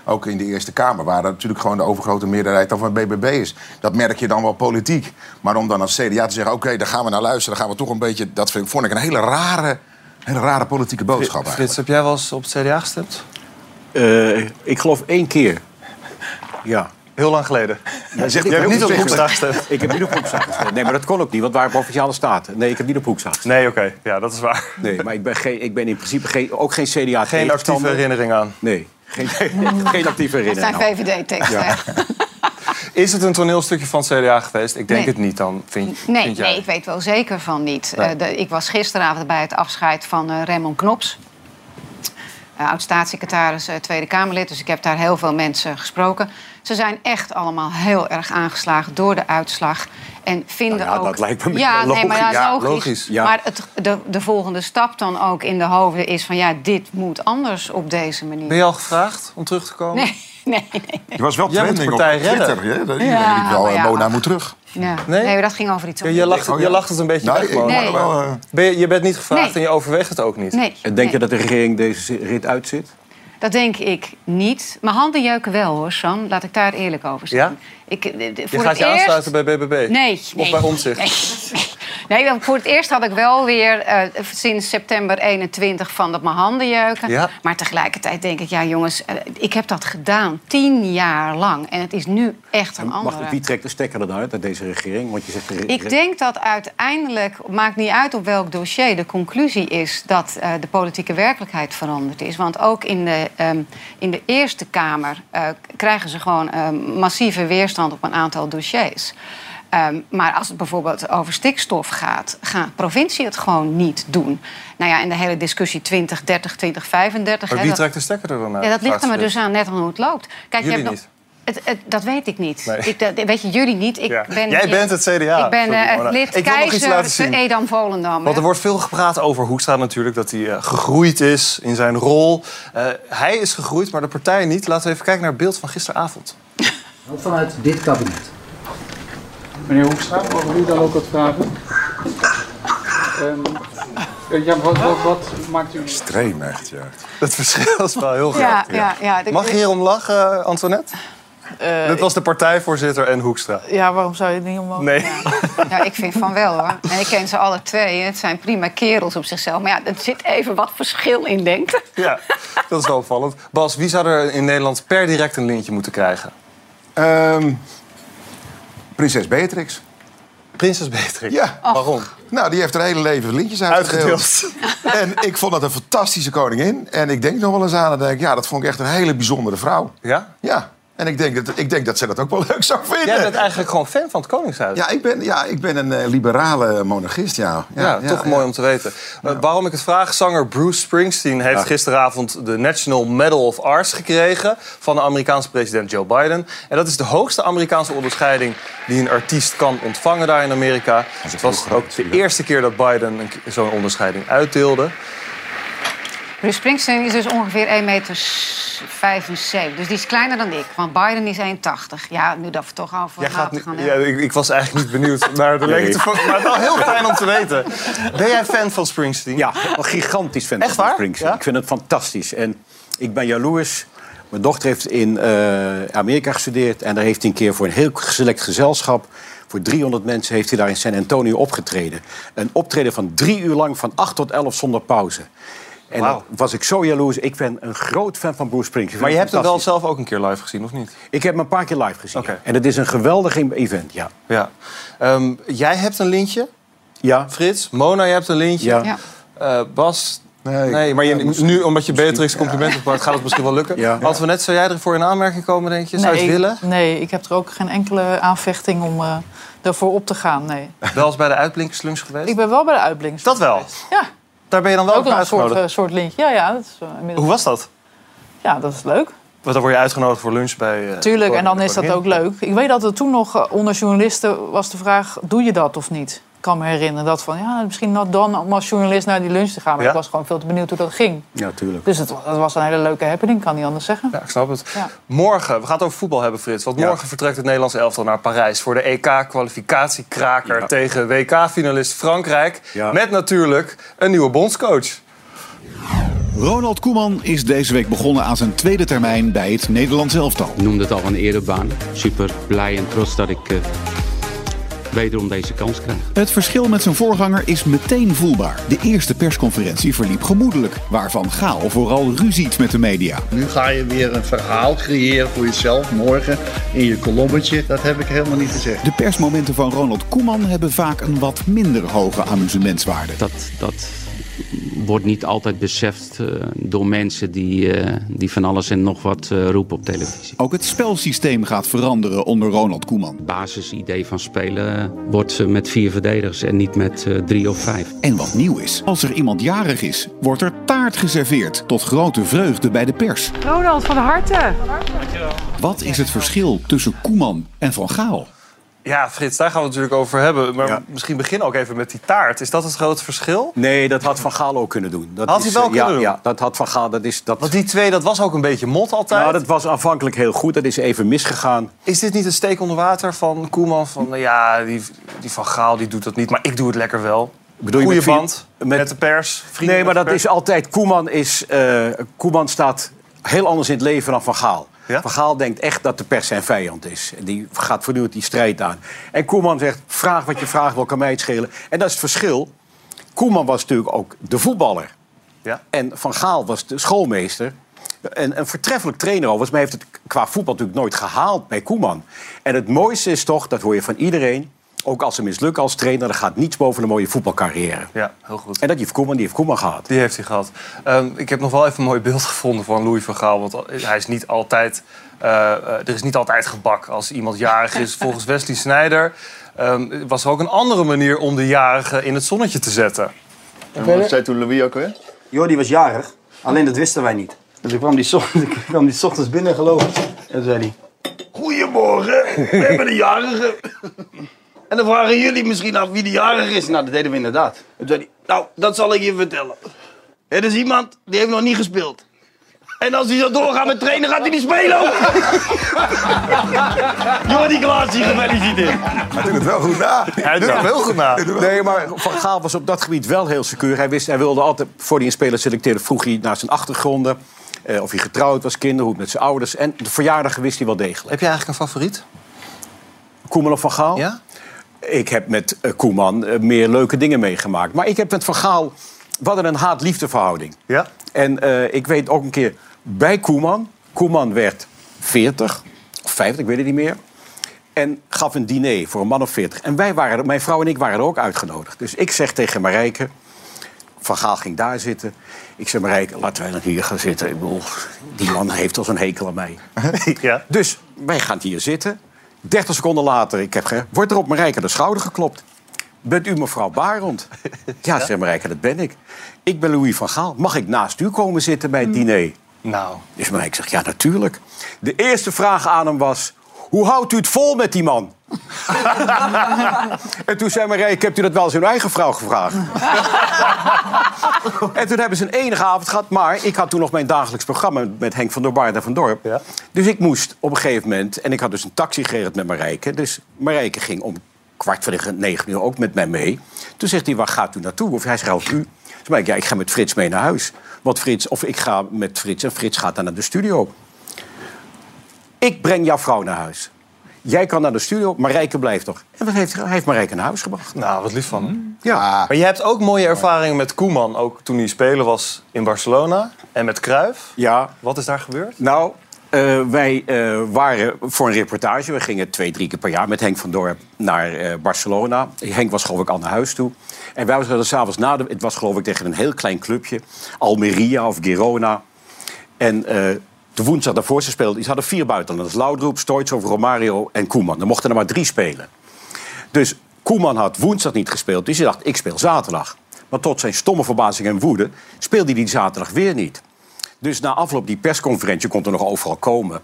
ook in de Eerste Kamer. Waar natuurlijk gewoon de overgrote meerderheid dan van BBB is. Dat merk je dan wel politiek. Maar om dan als CDA te zeggen, oké, daar gaan we naar luisteren. Dan gaan we toch een beetje... Dat vind, vond ik een hele rare, hele rare politieke boodschap eigenlijk. Frits, heb jij wel eens op het CDA gestemd? Eh, ik geloof één keer. Ja. Heel lang geleden. Jij zegt Jij hebt niet op gestemd? Ik heb niet op Hoekstra gestemd. Nee, maar dat kon ook niet, want waren provinciale staten. Nee, ik heb niet op Hoekstra gestemd. Nee, oké. Ja, dat is waar. Nee, maar ik ben, geen, ik ben in principe geen, ook geen CDA Geen actieve herinnering aan. Nee, geen, geen actieve Dat zijn herinnering. VVD-teksten. Ja. Is het een toneelstukje van het CDA geweest? Ik denk Nee. het niet dan, vind, Nee, vind jij? nee, ik weet wel zeker van niet. Nee. Eh, de- ik was gisteravond bij het afscheid van eh, Raymond Knops. eh, oud-staatssecretaris, eh, Tweede Kamerlid. Dus ik heb daar heel veel mensen gesproken. Ze zijn echt allemaal heel erg aangeslagen door de uitslag. En vinden Nou ja, ook... dat lijkt me ja, logisch. nee, maar ja, Ja, logisch. logisch, ja. Maar het, de, de volgende stap dan ook in de hoofden is van... ja, dit moet anders op deze manier. Ben je al gevraagd om terug te komen? Nee, nee, nee. Je was wel trending op partij Twitter. redden. hè? Iedereen Ja, wel, eh, ja, Mona moet terug. Ja. Nee? Nee? dat ging over iets Ja, anders. je, lacht, Oh, ja. je lacht het een beetje Nee, weg, ik- man. Nee. eh, Ben je, je bent niet gevraagd Nee. en je overweegt het ook niet. Nee, En denk je dat de regering deze rit uitzit? Dat denk ik niet. Mijn handen jeuken wel hoor, San. Laat ik daar eerlijk over zijn. Ja? Ik, eh, de- Je voor gaat je eerst... aansluiten bij BBB? Nee, Of nee. bij Omtzigt? Nee, nee want voor het eerst had ik wel weer eh, sinds september 21 van dat mijn handen jeuken. Ja. Maar tegelijkertijd denk ik, ja jongens, eh, ik heb dat gedaan tien jaar lang. En het is nu echt een Mag, andere. wie trekt de stekker eruit uit deze regering? Want je zegt, de re- Ik denk dat uiteindelijk, maakt niet uit op welk dossier, de conclusie is dat eh, de politieke werkelijkheid veranderd is. Want ook in de, ehm, in de Eerste Kamer eh, krijgen ze gewoon ehm, massieve weerstand op een aantal dossiers. Ehm, maar als het bijvoorbeeld over stikstof gaat, gaat de provincie het gewoon niet doen. Nou ja, en de hele discussie 2030, 2035. Maar hè, wie dat- trekt de stekker er dan uit? ja, dat ligt er maar dus aan, net aan hoe het loopt. Kijk, Jullie je hebt niet. het, het, dat weet ik niet. Nee. Ik, dat, weet je, jullie niet. Ik Ja. ben Jij bent het CDA. Ik ben Sorry, Mona. het lid Ik wil nog iets laten keizer zien. Edam Volendam. Want er wordt veel gepraat over Hoekstra natuurlijk, dat hij eh, gegroeid is in zijn rol. Eh, hij is gegroeid, maar de partij niet. Laten we even kijken naar het beeld van gisteravond. Vanuit dit kabinet. Meneer Hoekstra, mogen we u dan ook wat vragen? Ehm, ja, wat, wat, wat maakt u... Extreem echt, ja. Het verschil is wel heel groot. Ja, ja, Mag je hierom lachen, Antoinette? Eh, Dit was de partijvoorzitter en Hoekstra. Ja, waarom zou je het niet omhoog? Nee. Ja, ik vind van wel hoor. En ik ken ze alle twee. Het zijn prima kerels op zichzelf. Maar ja, er zit even wat verschil in, denk ik. Ja, dat is wel opvallend. Bas, wie zou er in Nederland per direct een lintje moeten krijgen? Ehm, prinses Beatrix. Prinses Beatrix? Ja. Waarom? Nou, die heeft haar hele leven lintjes uitgedeeld. Uitgedeeld. en ik vond dat een fantastische koningin. En ik denk nog wel eens aan en denk, ja, dat vond ik echt een hele bijzondere vrouw. Ja? Ja. En ik denk dat, ik denk dat ze dat ook wel leuk zou vinden. Jij bent eigenlijk gewoon fan van het Koningshuis. Ja, ik ben, ja, ik ben een eh, liberale monarchist, ja. Ja, toch mooi om te weten. Uh, waarom ik het vraag, zanger Bruce Springsteen heeft gisteravond de National Medal of Arts gekregen van de Amerikaanse president Joe Biden. En dat is de hoogste Amerikaanse onderscheiding die een artiest kan ontvangen daar in Amerika. Het was ook de eerste keer dat Biden zo'n onderscheiding uitdeelde. Bruce Springsteen is dus ongeveer 1,75 meter. Dus die is kleiner dan ik. Want Biden is 1,80. Ja, nu dat we toch over Jij gaat gaan ja, hebben. ik, ik was eigenlijk niet benieuwd naar de Nee. lengte van... Maar wel heel fijn om te weten. Ben jij fan van Springsteen? Ja, een gigantisch fan Echt van waar? Springsteen. Ja? Ik vind het fantastisch. En ik ben jaloers. Mijn dochter heeft in eh, Amerika gestudeerd. En daar heeft hij een keer voor een heel select gezelschap... voor 300 mensen heeft hij daar in San Antonio opgetreden. Een optreden van drie uur lang, van 8 tot 11 zonder pauze. En dan was ik zo jaloers. Ik ben een groot fan van Bruce Springsteen. Maar je hebt hem wel zelf ook een keer live gezien, of niet? Ik heb hem een paar keer live gezien. Oké. En het is een geweldig event, ja. Ja. Ehm, jij hebt een lintje, Ja, Frits. Mona, jij hebt een lintje. ja. Eh, Bas, Nee, nee, maar je, nu omdat je Beatrix compliment hebt gemaakt, gaat het misschien wel lukken. Ja. Antoinette, zou jij ervoor in aanmerking komen, denk je? Zou je het willen? nee, ik heb er ook geen enkele aanvechting om eh ervoor op te gaan. Nee. Wel eens bij de uitblinkerslunch geweest? Ik ben wel bij de uitblinkers. Dat wel? Ja, Daar ben je dan wel ook een soort, uitgenodigd? eh, soort lintje. Ja, ja, dat is, eh, inmiddels- Hoe was dat? ja, dat is leuk. Want dan word je uitgenodigd voor lunch bij... eh, Tuurlijk, en dan is dat ook leuk. Ik weet dat er toen nog onder journalisten was de vraag... doe je dat of niet? Kan me herinneren dat van... ja, misschien not dan om als journalist naar die lunch te gaan. Maar Ja? ik was gewoon veel te benieuwd hoe dat ging. ja tuurlijk. Dus het, het was een hele leuke happening, kan niet anders zeggen. Ja, ik snap het. Ja. Morgen, we gaan het over voetbal hebben, Frits. Want Ja. morgen vertrekt het Nederlands elftal naar Parijs... voor de EK-kwalificatiekraker Ja. tegen WK-finalist Frankrijk. Ja. Met natuurlijk een nieuwe bondscoach. Ronald Koeman is deze week begonnen aan zijn tweede termijn bij het Nederlands elftal. Ik noemde het al een erebaan. Super blij en trots dat ik eh, wederom deze kans krijg. Het verschil met zijn voorganger is meteen voelbaar. De eerste persconferentie verliep gemoedelijk, waarvan Gaal vooral ruziet met de media. Nu ga je weer een verhaal creëren voor jezelf morgen in je kolommetje. Dat heb ik helemaal niet gezegd. De persmomenten van Ronald Koeman hebben vaak een wat minder hoge amusementswaarde. Dat, dat wordt niet altijd beseft eh, door mensen die, eh, die van alles en nog wat eh, roepen op televisie. Ook het spelsysteem gaat veranderen onder Ronald Koeman. Het basisidee van spelen wordt met vier verdedigers en niet met eh, drie of vijf. En wat nieuw is, als er iemand jarig is, wordt er taart geserveerd. Tot grote vreugde bij de pers. Ronald, van harte. Wat is het verschil tussen Koeman en Van Gaal? Ja, Frits, daar gaan we het natuurlijk over hebben. Maar Ja. misschien beginnen ook even met die taart. Is dat het grote verschil? Nee, dat had Van Gaal ook kunnen doen. Dat Had is, hij wel eh, kunnen ja, doen? Ja, dat had Van Gaal. Dat is, dat, Want die twee, dat was ook een beetje mot altijd. nou, dat was aanvankelijk heel goed. Dat is even misgegaan. Is dit niet een steek onder water van Koeman? Van, nou ja, die, die van Gaal die doet dat niet, maar ik doe het lekker wel. Bedoel je met band met, de pers. vrienden Nee, maar dat is altijd... Koeman, is, eh, Koeman staat heel anders in het leven dan Van Gaal. Ja? Van Gaal denkt echt dat de pers zijn vijand is. Die gaat voortdurend die strijd aan. En Koeman zegt, vraag wat je vraagt, wel kan mij het schelen. En dat is het verschil. Koeman was natuurlijk ook de voetballer. Ja. En Van Gaal was de schoolmeester. En een voortreffelijk trainer overigens, maar heeft het qua voetbal natuurlijk nooit gehaald bij Koeman. En het mooiste is toch, dat hoor je van iedereen, ook als ze mislukken als trainer, er gaat niets boven een mooie voetbalcarrière. Ja, heel goed. En dat heeft Koeman, die heeft Koeman gehad. Die heeft hij gehad. Ehm, ik heb nog wel even een mooi beeld gevonden van Louis van Gaal. Want hij is niet altijd, eh, eh, er is niet altijd gebak als iemand jarig is. Volgens Wesley Snijder ehm, was er ook een andere manier om de jarige in het zonnetje te zetten. En wat zei toen Louis ook weer? Jordi was jarig, alleen dat wisten wij niet. Dus ik kwam die, zo- ik kwam die 's ochtends binnen geloof ik. En toen zei hij... Goedemorgen, we hebben een jarige. En dan vragen jullie misschien af wie de jarige is. Nou, dat deden we inderdaad. En toen zei hij... Nou, dat zal ik je vertellen. Er is iemand die heeft nog niet gespeeld. En als hij zo doorgaat met trainen, gaat hij niet spelen. Jordi Klaasie, gefeliciteerd. Hij doet het wel goed na. Hij doet het heel goed na. Nee, maar Van Gaal was op dat gebied wel heel secuur. Hij, wist, hij wilde altijd, voor hij een speler selecteerde, vroeg hij naar zijn achtergronden. eh, of hij getrouwd was, kinderen, hoe het met zijn ouders. En de verjaardagen wist hij wel degelijk. Heb je eigenlijk een favoriet? Koeman of Van Gaal? Ja? Ik heb met eh, Koeman eh, meer leuke dingen meegemaakt. Maar ik heb met Van Gaal... We hadden een haat-liefde verhouding. Ja? En eh, ik weet ook een keer bij Koeman. Koeman werd 40 of 50, ik weet het niet meer. En gaf een diner voor een man of 40. En wij waren, mijn vrouw en ik waren er ook uitgenodigd. Dus ik zeg tegen Marijke... Van Gaal ging daar zitten. Ik zeg, Marijke, laten wij dan hier gaan zitten. Ik bedoel, die man heeft al zo'n hekel aan mij. ja. Dus wij gaan hier zitten. 30 seconden later ik heb ge... wordt er op Marijke de schouder geklopt. Bent u mevrouw Barend? Ja, zegt Marijke, dat ben ik. Ik ben Louis van Gaal. Mag ik naast u komen zitten bij het diner? Nou. Dus Marijke zegt, ja, natuurlijk. De eerste vraag aan hem was... Hoe houdt u het vol met die man? En toen zei Marijke, hebt u dat wel eens uw eigen vrouw gevraagd? en toen hebben ze een enige avond gehad. Maar ik had toen nog mijn dagelijks programma met Henk van der Baard en van Dorp. Dus ik moest op een gegeven moment... En ik had dus een taxi geregeld met Marijke. Dus Marijke ging om kwart voor de negen uur ook met mij mee. Toen zegt hij, waar gaat u naartoe? Of hij of u? Toen zei ik, ja, ik ga met Frits mee naar huis. Want Frits, of ik ga met Frits en Frits gaat dan naar de studio. Ik breng jouw vrouw naar huis. Jij kan naar de studio, Marijke blijft toch. En wat heeft, hij heeft Marijke naar huis gebracht. Nou, wat lief van hem. Ja. Maar je hebt ook mooie ervaringen met Koeman, ook toen hij speler was in Barcelona. En met Cruijff. Ja. Wat is daar gebeurd? Nou, eh, wij eh, waren voor een reportage. We gingen twee, drie keer per jaar met Henk van Dorp naar eh, Barcelona. Henk was geloof ik al naar huis toe. En wij waren s'avonds na de... Het was geloof ik tegen een heel klein clubje. Almeria of Girona. En de woensdag daarvoor ze speelden... Ze hadden vier buitenlanders. Laudrup, Stoichkov, Romario en Koeman. Er mochten er maar drie spelen. Dus Koeman had woensdag niet gespeeld. Dus hij dacht, ik speel zaterdag. Maar tot zijn stomme verbazing en woede... speelde hij die zaterdag weer niet. Dus na afloop die persconferentie kon er nog overal komen.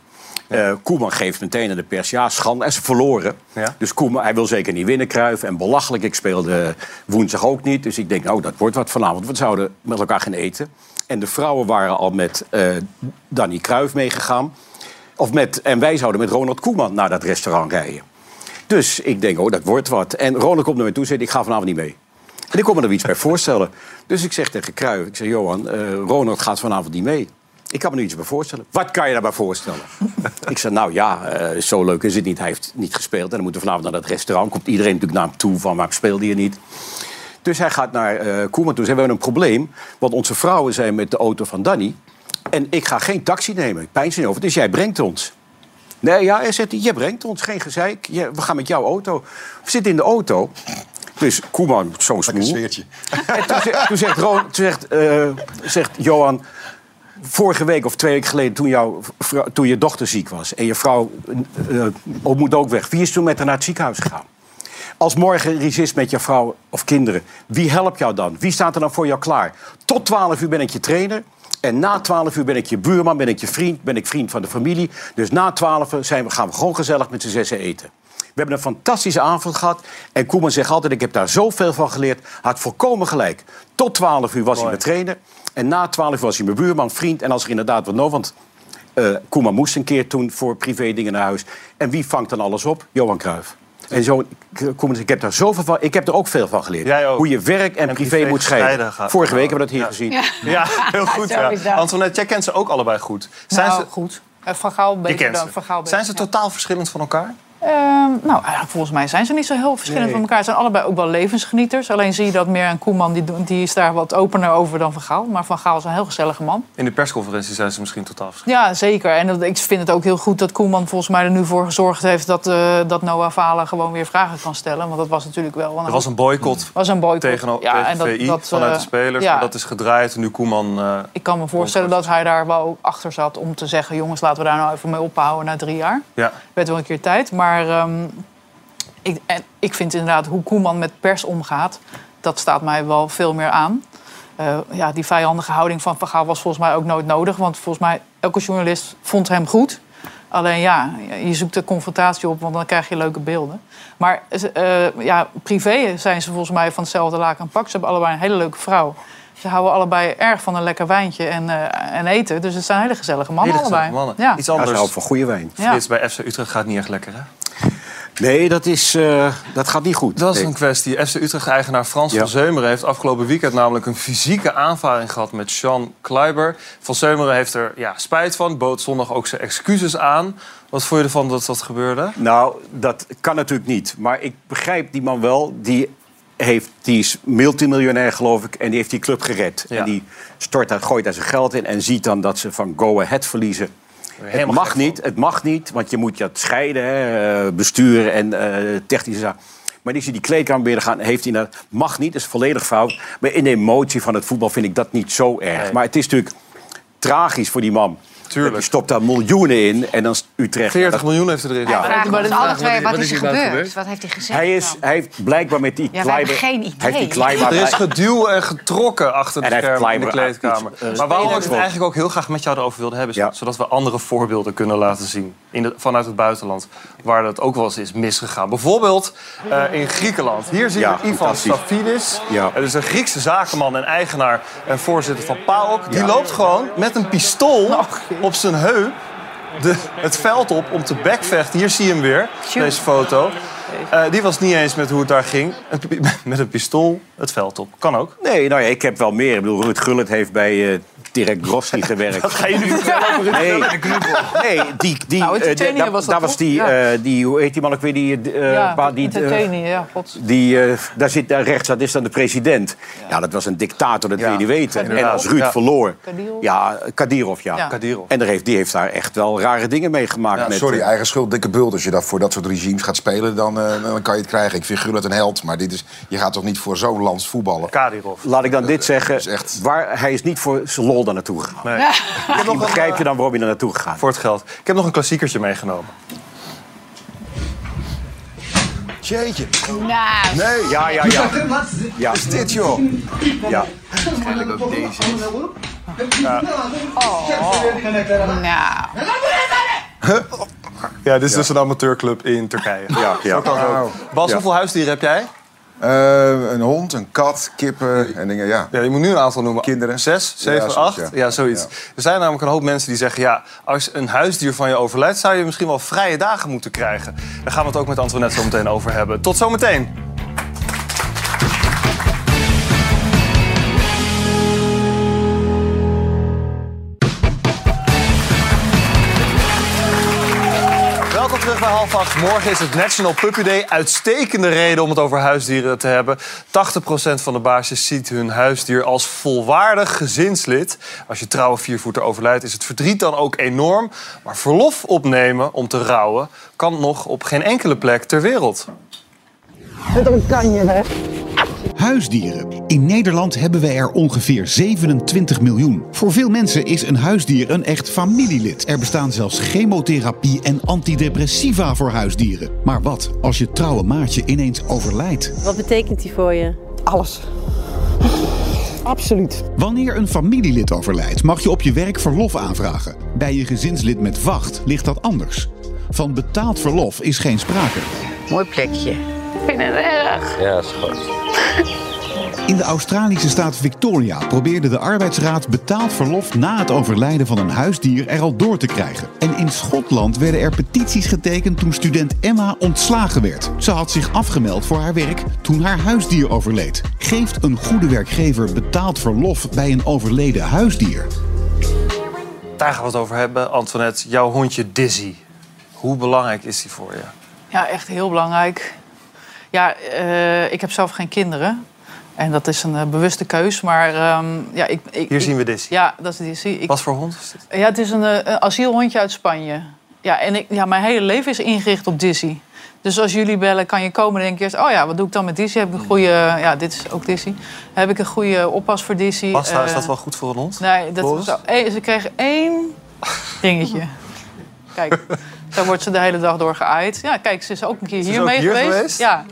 Eh, Koeman geeft meteen aan de pers, ja, schande. En ze verloren. Ja. Dus Koeman, hij wil zeker niet winnen, Cruijff. En belachelijk, ik speelde woensdag ook niet. Dus ik denk, nou, dat wordt wat vanavond. We zouden met elkaar gaan eten. En de vrouwen waren al met eh Danny Cruijff meegegaan. Of met, en wij zouden met Ronald Koeman naar dat restaurant rijden. Dus ik denk, oh, dat wordt wat. En Ronald komt naar me toe en zegt, ik ga vanavond niet mee. En ik kon me er iets bij voorstellen. Dus ik zeg tegen Cruijff, ik zeg, Johan, eh, Ronald gaat vanavond niet mee. Ik kan me er iets bij voorstellen. Wat kan je daarbij voorstellen? ik zeg, nou ja, eh, zo leuk is het niet. Hij heeft niet gespeeld. En dan moeten we vanavond naar dat restaurant. Komt iedereen natuurlijk naar hem toe van, waarom speelde je niet? Dus hij gaat naar eh Koeman toe. Ze hebben een probleem, want onze vrouwen zijn met de auto van Danny. En ik ga geen taxi nemen. Pijns niet over. Dus jij brengt ons. Nee, ja, hij zegt, hij, je brengt ons. Geen gezeik. Je- we gaan met jouw auto. We zitten in de auto. Dus Koeman, zo'n smoel. En toen, zegt- toen zegt, Ron- toen zegt, eh, zegt Johan... Vorige week of twee weken geleden, toen, jouw toen je dochter ziek was... en je vrouw eh, moet ook weg. Wie is toen met haar naar het ziekenhuis gegaan? Als morgen er iets is met je vrouw of kinderen, wie helpt jou dan? Wie staat er dan voor jou klaar? Tot 12 uur ben ik je trainer. En na 12 uur ben ik je buurman, ben ik je vriend, ben ik vriend van de familie. Dus na 12 uur zijn we, gaan we gewoon gezellig met z'n zessen eten. We hebben een fantastische avond gehad. En Koeman zegt altijd, ik heb daar zoveel van geleerd. Had volkomen gelijk. Tot 12 uur was hij mijn trainer. En na 12 uur was hij mijn buurman, vriend. En als er inderdaad wat nodig want eh Koeman moest een keer toen voor privé dingen naar huis. En wie vangt dan alles op? Johan Cruijff. En zo, ik heb daar zoveel van. Ik heb er ook veel van geleerd. Jij ook. Hoe je werk en, privé, privé moet scheiden. Vorige week hebben we dat hier gezien. Ja. Ja, heel goed. Ja. Antoinette, jij kent ze ook allebei goed. Zijn nou, ze, goed. Eh, Van Gaal je beter kent dan. Van Gaal beter, Zijn ze ja. totaal verschillend van elkaar? Ehm, nou, eigenlijk volgens mij zijn ze niet zo heel verschillend Nee. van elkaar. Ze zijn allebei ook wel levensgenieters. Alleen zie je dat meer aan Koeman, die, die is daar wat opener over dan Van Gaal. Maar Van Gaal is een heel gezellige man. In de persconferentie zijn ze misschien totaal verschillend. Ja, zeker. En dat, ik vind het ook heel goed dat Koeman volgens mij er nu voor gezorgd heeft... dat, eh, dat Noah Valen gewoon weer vragen kan stellen. Want dat was natuurlijk wel... Er was een boycott was een boycott. tegen, Ja, tegen en dat- VI dat, vanuit eh, de spelers. ja. Maar dat is gedraaid. En nu Koeman... eh, Ik kan me voorstellen dat hij daar wel achter zat om te zeggen... jongens, laten we daar nou even mee ophouden na drie jaar. ja. werd wel een keer tijd. Maar ehm, ik, en ik vind inderdaad hoe Koeman met pers omgaat... dat staat mij wel veel meer aan. Eh, ja, die vijandige houding van Van Gaal was volgens mij ook nooit nodig. Want volgens mij, elke journalist vond hem goed. Alleen ja, je zoekt de confrontatie op, want dan krijg je leuke beelden. Maar eh, ja, privé zijn ze volgens mij van hetzelfde laken en pak. Ze hebben allebei een hele leuke vrouw. Ze houden allebei erg van een lekker wijntje en, eh, en eten. Dus het zijn hele gezellige mannen Hele allebei. mannen. Ja. Iets Ja, anders. ze houden van goede wijn. Ja. Frits, bij FC Utrecht gaat niet echt lekker, hè? Nee, dat, is, eh, dat gaat niet goed. Dat is een kwestie. FC Utrecht-eigenaar Frans Ja. van Zeumeren heeft afgelopen weekend namelijk een fysieke aanvaring gehad met Sean Kleiber. Van Zeumeren heeft er ja, spijt van, bood zondag ook zijn excuses aan. Wat vond je ervan dat dat gebeurde? Nou, dat kan natuurlijk niet. Maar ik begrijp die man wel. Die, heeft, die is multimiljonair, geloof ik. En die heeft die club gered. Ja. En die stort daar, gooit daar zijn geld in. En ziet dan dat ze van Go Ahead verliezen. Het mag niet, het mag niet. Want je moet dat scheiden. Hè, eh, bestuur en eh, technische zaken. Maar die is die kleedkamer binnen gaan, heeft hij dat mag niet, dat is volledig fout. Maar in de emotie van het voetbal vind ik dat niet zo erg. Nee. Maar het is natuurlijk tragisch voor die man. Tuurlijk. Je stopt daar miljoenen in en dan is Utrecht. 40 dat- miljoen heeft hij erin. Ja, Ja. ons alle twee, wat, wat is er gebeurd? gebeurd? Wat heeft hij gezegd? Hij, is, hij heeft blijkbaar met die Ja, Kleiber... geen idee. Hij heeft die Kleiber... Er is geduw en getrokken achter de schermen in de kleedkamer. iets, eh, maar waarom ik het eigenlijk ook heel graag met jou erover wilde hebben... is Ja. zodat we andere voorbeelden kunnen laten zien in de, vanuit het buitenland... waar dat ook wel eens is misgegaan. Bijvoorbeeld eh, in Griekenland. Hier zien Ja, we Ivan. Stafidis. Ja. Het is een Griekse zakenman en eigenaar en voorzitter van PAOK. Die loopt gewoon met een pistool op zijn heup de, het veld op om te backvechten. Hier zie je hem weer, deze foto. Eh, die was niet eens met hoe het daar ging. Met een pistool het veld op. Kan ook. Nee, nou ja, ik heb wel meer. Ik bedoel, Ruud Gullit heeft bij eh Dirk Grossi gewerkt. Dat ga je nu vertellen over Ruud Nee, nee, die, die, Nou, Tsjetsjenië daar- was dat daar was die, Ja. eh, die, hoe heet die man ook weer, die, eh, ja, waar die, de ja, god. die eh, daar zit daar rechts, dat is dan de president. Ja, dat was een dictator, dat wil je niet weten. En als Ruud Ja. verloor, Kadirov? ja, Kadirov, ja. Ja. Kadirov. En daar heeft, die heeft daar echt wel rare dingen meegemaakt. Ja, met, sorry, eigen schuld, dikke bult. Als je dat voor dat soort regimes gaat spelen, dan, eh, dan kan je het krijgen. Ik vind Gullit een held, maar dit is, je gaat toch niet voor zo'n lands voetballen? Kadirov. Laat ik dan dit zeggen, is echt- waar, hij is niet voor zijn daar naartoe gegaan. Nee. Begrijp je eh, dan waarom je daar naartoe gegaan? voor het geld. Ik heb nog een klassiekertje meegenomen. Jeetje. Nou, Nee, Ja, ja, ja. ja. is dit joh? ja. Waarschijnlijk ook deze. nou. Ja, dit is dus een amateurclub in Turkije. Ja, ja. Bas, Ja. hoeveel huisdieren heb jij? Eh, een hond, een kat, kippen en dingen, ja. Ja, je moet nu een aantal noemen. Kinderen. Zes, zeven, zoiets, acht? ja. Ja, zoiets. Er zijn namelijk een hoop mensen die zeggen... ja, als een huisdier van je overlijdt... zou je misschien wel vrije dagen moeten krijgen. Daar gaan we het ook met Antoinette zo meteen over hebben. Tot zometeen. Half acht. Morgen is het National Puppy Day. Uitstekende reden om het over huisdieren te hebben. 80% van de baasjes ziet hun huisdier als volwaardig gezinslid. Als je trouwe viervoeter overlijdt is het verdriet dan ook enorm. Maar verlof opnemen om te rouwen kan nog op geen enkele plek ter wereld. Huisdieren. In Nederland hebben we er ongeveer 27 miljoen. Voor veel mensen is een huisdier een echt familielid. Er bestaan zelfs chemotherapie en antidepressiva voor huisdieren. Maar wat als je trouwe maatje ineens overlijdt? Wat betekent die voor je? Alles. Absoluut. Wanneer een familielid overlijdt, mag je op je werk verlof aanvragen. Bij je gezinslid met wacht ligt dat anders. Van betaald verlof is geen sprake. Mooi plekje. Ik vind het erg. Ja, schat. In de Australische staat Victoria probeerde de arbeidsraad betaald verlof na het overlijden van een huisdier er al door te krijgen. En in Schotland werden er petities getekend toen student Emma ontslagen werd. Ze had zich afgemeld voor haar werk toen haar huisdier overleed. Geeft een goede werkgever betaald verlof bij een overleden huisdier? Daar gaan we het over hebben. Antoinette, jouw hondje Dizzy. Hoe belangrijk is die voor je? Ja, echt heel belangrijk. Ja, eh, ik heb zelf geen kinderen. En dat is een eh, bewuste keus. Maar ehm, ja, ik, ik, Hier ik- zien we Dizzy. Ja, dat is Dizzy. Ik, Wat voor hond is dit? Ja, het is een, eh, een asielhondje uit Spanje. Ja, en ik, ja, mijn hele leven is ingericht op Dizzy. Dus als jullie bellen, kan je komen en denk je eerst... oh ja, wat doe ik dan met Dizzy? Heb ik een goede... Ja, dit is ook Dizzy. Heb ik een goede oppas voor Dizzy? Bas, is dat wel goed voor een hond? Nee, dat Boris? zo, ze kregen één dingetje. Kijk, daar wordt ze de hele dag door geaaid. Ja, kijk, ze is ook een keer hier mee hier geweest. geweest? Ja,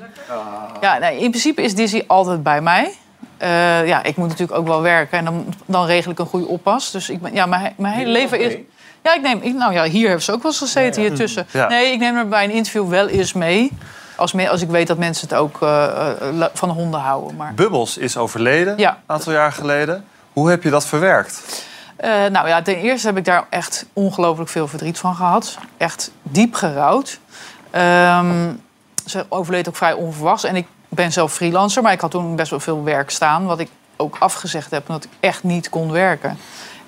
ja in principe is Dizzy altijd bij mij. Eh, ja, ik moet natuurlijk ook wel werken en dan, dan regel ik een goede oppas. Dus ik ben, ja, mijn, mijn hele leven is... Ja, ik neem... Ik, nou ja, hier heeft ze ook wel eens gezeten, hier tussen. Nee, ik neem haar bij een interview wel eens mee. Als, me- als ik weet dat mensen het ook eh, eh, van honden houden. Maar, Bubbels is overleden, Ja. een aantal jaar geleden. Hoe heb je dat verwerkt? Nou ja, ten eerste heb ik daar echt ongelooflijk veel verdriet van gehad. Echt diep gerouwd. Ehm, ze overleed ook vrij onverwachts. En ik ben zelf freelancer, maar ik had toen best wel veel werk staan. Wat ik ook afgezegd heb, omdat ik echt niet kon werken.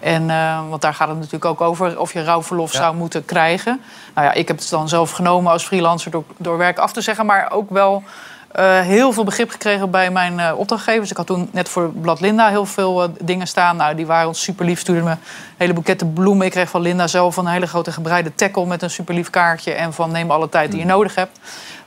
En, eh, want daar gaat het natuurlijk ook over of je rouwverlof zou moeten krijgen. Nou ja, ik heb het dan zelf genomen als freelancer door, door werk af te zeggen. Maar ook wel eh, heel veel begrip gekregen bij mijn eh, opdrachtgevers. Ik had toen net voor Blad Linda heel veel dingen staan. Nou, die waren ons super lief, stuurden me hele boeketten bloemen. Ik kreeg van Linda zelf een hele grote gebreide tackle met een super lief kaartje. En van neem alle tijd die je nodig hebt.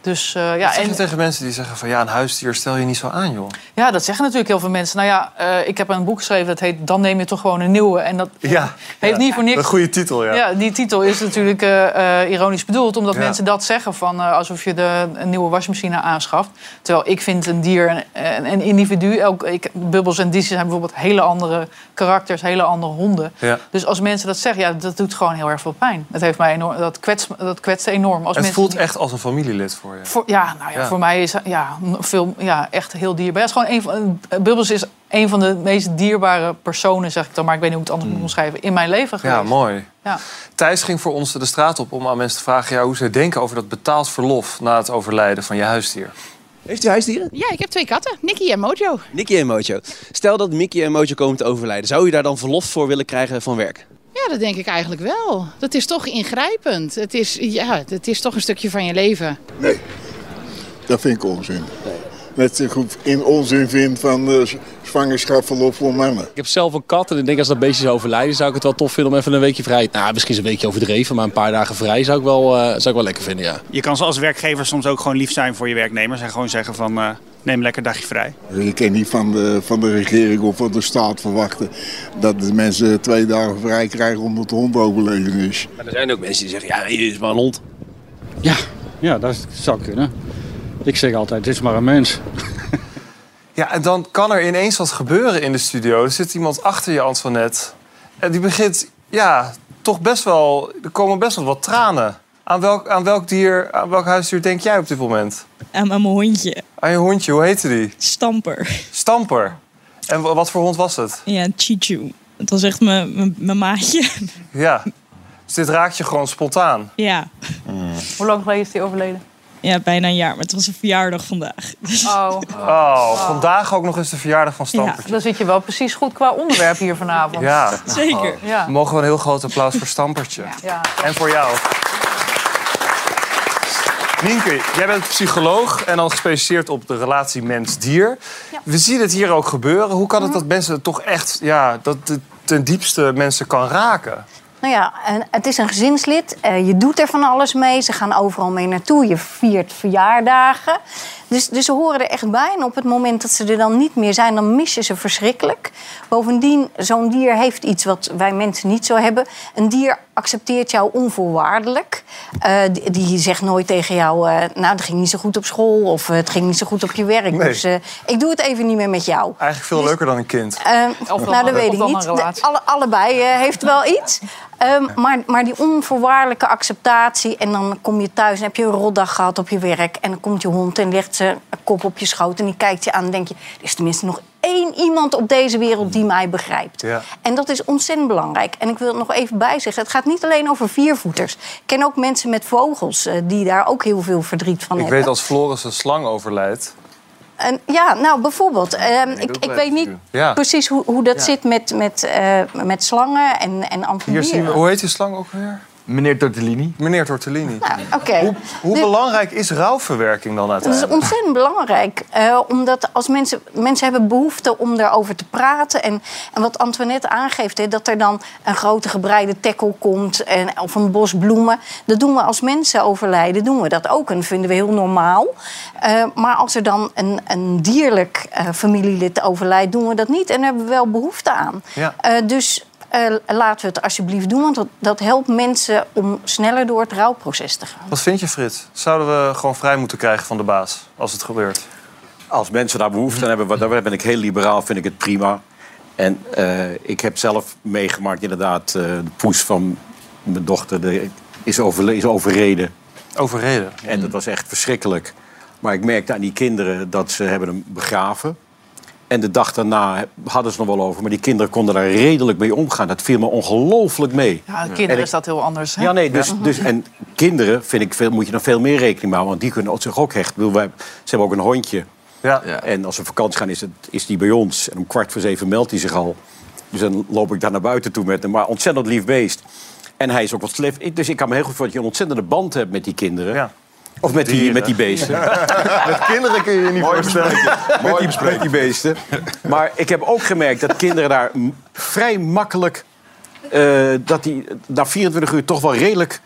Dus eh, Ja, ja, zeg je en, tegen mensen die zeggen van ja, een huisdier stel je niet zo aan, joh. ja, dat zeggen natuurlijk heel veel mensen. Nou ja, eh, ik heb een boek geschreven dat heet Dan neem je toch gewoon een nieuwe. En dat Ja, heeft niet voor niks. Een goede titel, ja. Ja, die titel is natuurlijk eh, eh, ironisch bedoeld, omdat Ja. mensen dat zeggen van eh, alsof je de, een nieuwe wasmachine aanschaft. Terwijl ik vind een dier een, een, een individu. Elk, ik, Bubbles en Diesel zijn bijvoorbeeld hele andere karakters, hele andere honden. Ja. Dus als mensen dat zeggen, ja, dat doet gewoon heel erg veel pijn. Dat, heeft mij enorm, dat, kwetst, dat kwetst enorm. Als het mensen voelt echt als een familielid voor je. Voor, ja, nou ja, Ja. voor mij is ja, veel, ja, echt heel dierbaar. Het is gewoon een van, eh, Bubbles is een van de meest dierbare personen, zeg ik dan, maar ik weet niet hoe ik het anders moet omschrijven, in mijn leven geweest. Ja, mooi. Ja. Thijs ging voor ons de straat op om aan mensen te vragen ja, hoe ze denken over dat betaald verlof na het overlijden van je huisdier. Heeft u huisdieren? Ja, ik heb twee katten, Nicky en Mojo. Nicky en Mojo. Stel dat Mickey en Mojo komen te overlijden. Zou u daar dan verlof voor willen krijgen van werk? Ja, dat denk ik eigenlijk wel. Dat is toch ingrijpend. Het is, ja, het is toch een stukje van je leven. Dat vind ik onzin. Net zo goed in onzin vind van uh, zwangerschapsverlof voor mannen. Ik heb zelf een kat en ik denk als dat beestje zou overlijden... zou ik het wel tof vinden om even een weekje vrij... Nou, misschien is een weekje overdreven, maar een paar dagen vrij zou ik wel, eh, zou ik wel lekker vinden, ja. Je kan als werkgever soms ook gewoon lief zijn voor je werknemers en gewoon zeggen van eh, neem lekker een dagje vrij. Je kan niet van de, van de regering of van de staat verwachten dat de mensen twee dagen vrij krijgen omdat de hond overleden is. Maar er zijn ook mensen die zeggen, ja, hier is maar een hond. Ja, ja, dat zou kunnen. Ik zeg altijd, het is maar een mens. Ja, en dan kan er ineens wat gebeuren in de studio. Er zit iemand achter je, Antoinette. En die begint, ja, toch best wel... Er komen best wel wat tranen. Aan welk, aan welk dier, aan welk huisdier denk jij op dit moment? Aan mijn hondje. Aan je hondje, hoe heette die? Stamper. Stamper. En wa- wat voor hond was het? Ja, Chichu. Het was echt mijn- mijn mijn maatje. Ja. Dus dit raakt je gewoon spontaan. Ja. Hoe lang geleden is die overleden? ja, bijna een jaar. Maar het was een verjaardag vandaag. Oh. Oh, vandaag ook nog eens de verjaardag van Stamper. Dan zit je wel precies goed qua onderwerp hier vanavond. Ja. Zeker. Ja. We mogen wel een heel groot applaus voor Stampertje. Ja. En voor jou. Nienke, jij bent psycholoog en dan gespecialiseerd op de relatie mens-dier. We zien het hier ook gebeuren. Hoe kan het dat mensen toch echt, ja, dat het ten diepste mensen kan raken? Nou ja, en het is een gezinslid. Eh, je doet er van alles mee. Ze gaan overal mee naartoe. Je viert verjaardagen. Dus, dus ze horen er echt bij. En op het moment dat ze er dan niet meer zijn, dan mis je ze verschrikkelijk. Bovendien, zo'n dier heeft iets wat wij mensen niet zo hebben. Een dier accepteert jou onvoorwaardelijk. Eh, die, die zegt nooit tegen jou, eh, nou, het ging niet zo goed op school... of het ging niet zo goed op je werk. Nee. Dus eh, ik doe het even niet meer met jou. Eigenlijk veel leuker dan een kind. Ehm, Of dan nou, dat een- weet ik niet. alle, allebei eh, heeft wel iets. Ehm, maar, maar die onvoorwaardelijke acceptatie... en dan kom je thuis en heb je een rotdag gehad op je werk... en dan komt je hond en legt zijn kop op je schoot... en die kijkt je aan en denk je... er is tenminste nog één iemand op deze wereld die mij begrijpt. Ja. En dat is ontzettend belangrijk. En ik wil er nog even bij zeggen... het gaat niet alleen over viervoeters. Ik ken ook mensen met vogels... eh, die daar ook heel veel verdriet van Ik hebben. weet als Floris een slang overlijdt. En, ja, nou bijvoorbeeld. ehm, ik, ik weet niet. Ja. precies hoe, hoe dat Ja. zit met, met, eh, met slangen en, en Hier zien we, amfibieën. hoe heet die slang ook weer? Meneer Tortellini. Meneer Tortellini. Nou, Oké. Hoe, hoe Dus- belangrijk is rouwverwerking dan Dat is uiteindelijk? ontzettend belangrijk. eh, omdat als mensen, mensen hebben behoefte om daarover te praten. En, en wat Antoinette aangeeft, hè, dat er dan een grote gebreide tackle komt. En, of een bos bloemen. Dat doen we als mensen overlijden, doen we dat ook. En dat vinden we heel normaal. Eh, maar als er dan een, een dierlijk eh, familielid overlijdt, doen we dat niet. En daar hebben we wel behoefte aan. Ja. Eh, dus eh, laten we het alsjeblieft doen. Want dat, dat helpt mensen om sneller door het rouwproces te gaan. Wat vind je, Frits? Zouden we gewoon vrij moeten krijgen van de baas als het gebeurt? Als mensen daar behoefte aan hebben, daar ben ik heel liberaal, vind ik het prima. En eh, ik heb zelf meegemaakt, inderdaad, eh, de poes van mijn dochter de, is, overle- is overreden. Overreden? En dat was echt verschrikkelijk. Maar ik merkte aan die kinderen dat ze hebben hem begraven. En de dag daarna hadden ze nog wel over. Maar die kinderen konden daar redelijk mee omgaan. Dat viel me ongelooflijk mee. Ja, En kinderen ik- is dat heel anders. Hè? Ja, nee, dus, dus, en kinderen vind ik veel, moet je dan veel meer rekening mee houden. Want die kunnen zich ook hechten. Ik bedoel, wij- Ze hebben ook een hondje. Ja. En als we op vakantie gaan, is, het, is die bij ons. En om kwart voor zeven meldt hij zich al. Dus dan loop ik daar naar buiten toe met hem. Maar ontzettend lief beest. En hij is ook wat slef. Ik- Dus ik kan me heel goed voor dat je een ontzettende band hebt met die kinderen. Of met die, met die beesten. Met kinderen kun je je niet voorstellen. met, die, met die beesten. Maar ik heb ook gemerkt dat kinderen daar vrij makkelijk... eh, dat die na 24 uur toch wel redelijk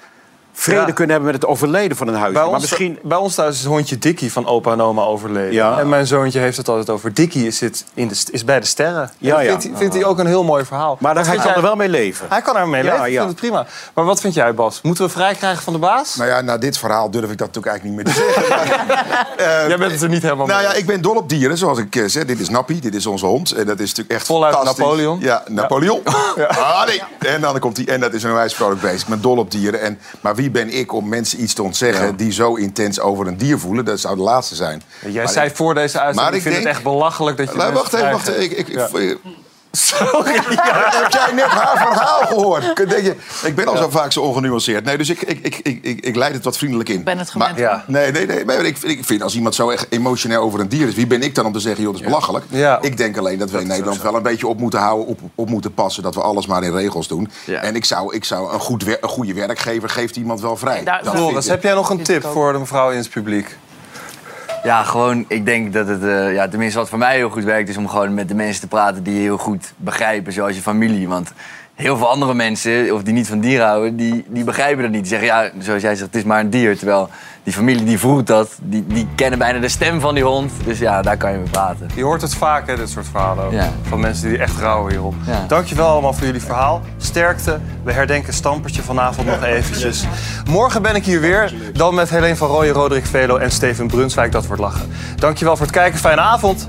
vrede Ja. kunnen hebben met het overlijden van een huis. Bij maar ons, misschien... bij ons thuis is het hondje Dikkie van opa en oma overleden. Ja. En mijn zoontje heeft het altijd over. Dikkie zit in de, is bij de sterren. Ja. Vindt, hij, vindt hij ook een heel mooi verhaal. Maar daar hij kan jij- er wel mee leven. Hij kan er mee Ja, leven, ik vind het prima. Maar wat vind jij, Bas? Moeten we vrij krijgen van de baas? Nou ja, na dit verhaal durf ik dat natuurlijk eigenlijk niet meer te zeggen. Jij bent het er niet helemaal Nou mee. ja, ik ben dol op dieren, zoals ik eh, zeg. Dit is Nappie, dit is onze hond. En dat is natuurlijk echt Voluit fantastisch. Napoleon. Ja, Napoleon. Ah, nee. En dan komt hij, en dat is een wijs vrolijk beest. Ik ben dol op dieren. En, maar wie ben ik om mensen iets te ontzeggen die zo intens over een dier voelen? Dat zou de laatste zijn. Jij Maar zei ik- voor deze uitzending, ik ik vind het echt belachelijk dat je Nou, wacht even, wacht even. Ik, ik, Ja. Ik- Heb jij net haar verhaal gehoord? Denk je, ik ben al zo vaak zo ongenuanceerd. Nee, dus ik, ik, ik, ik, ik, ik leid het wat vriendelijk in. ben het gewend. Maar, ja. Nee, nee, nee. Maar ik, ik vind als iemand zo echt emotioneel over een dier is... wie ben ik dan om te zeggen, joh, dat is belachelijk? Ja. Ik denk alleen dat we in Nederland wel een beetje op moeten houden... op, op moeten passen, dat we alles maar in regels doen. En ik zou, ik zou een, goed wer- een goede werkgever geeft iemand wel vrij. Floris, ik. heb jij nog een tip voor de mevrouw in het publiek? Ja, gewoon, ik denk dat het, eh, ja, tenminste wat voor mij heel goed werkt, is om gewoon met de mensen te praten die je heel goed begrijpen, zoals je familie. Want heel veel andere mensen, of die niet van dieren houden, die, die begrijpen dat niet. Die zeggen, ja, zoals jij zegt, het is maar een dier. Terwijl die familie die voert dat, die, die kennen bijna de stem van die hond. Dus ja, daar kan je mee praten. Je hoort het vaak, hè, dit soort verhalen. ook. Ja. Van mensen die echt rouwen hierop. Ja. Dankjewel allemaal voor jullie verhaal. Sterkte. We herdenken Stampertje vanavond nog eventjes. Morgen ben ik hier weer. Dan met Helene van Rooyen, Roderick Velo en Steven Brunswijk. Dat wordt lachen. Dankjewel voor het kijken. Fijne avond.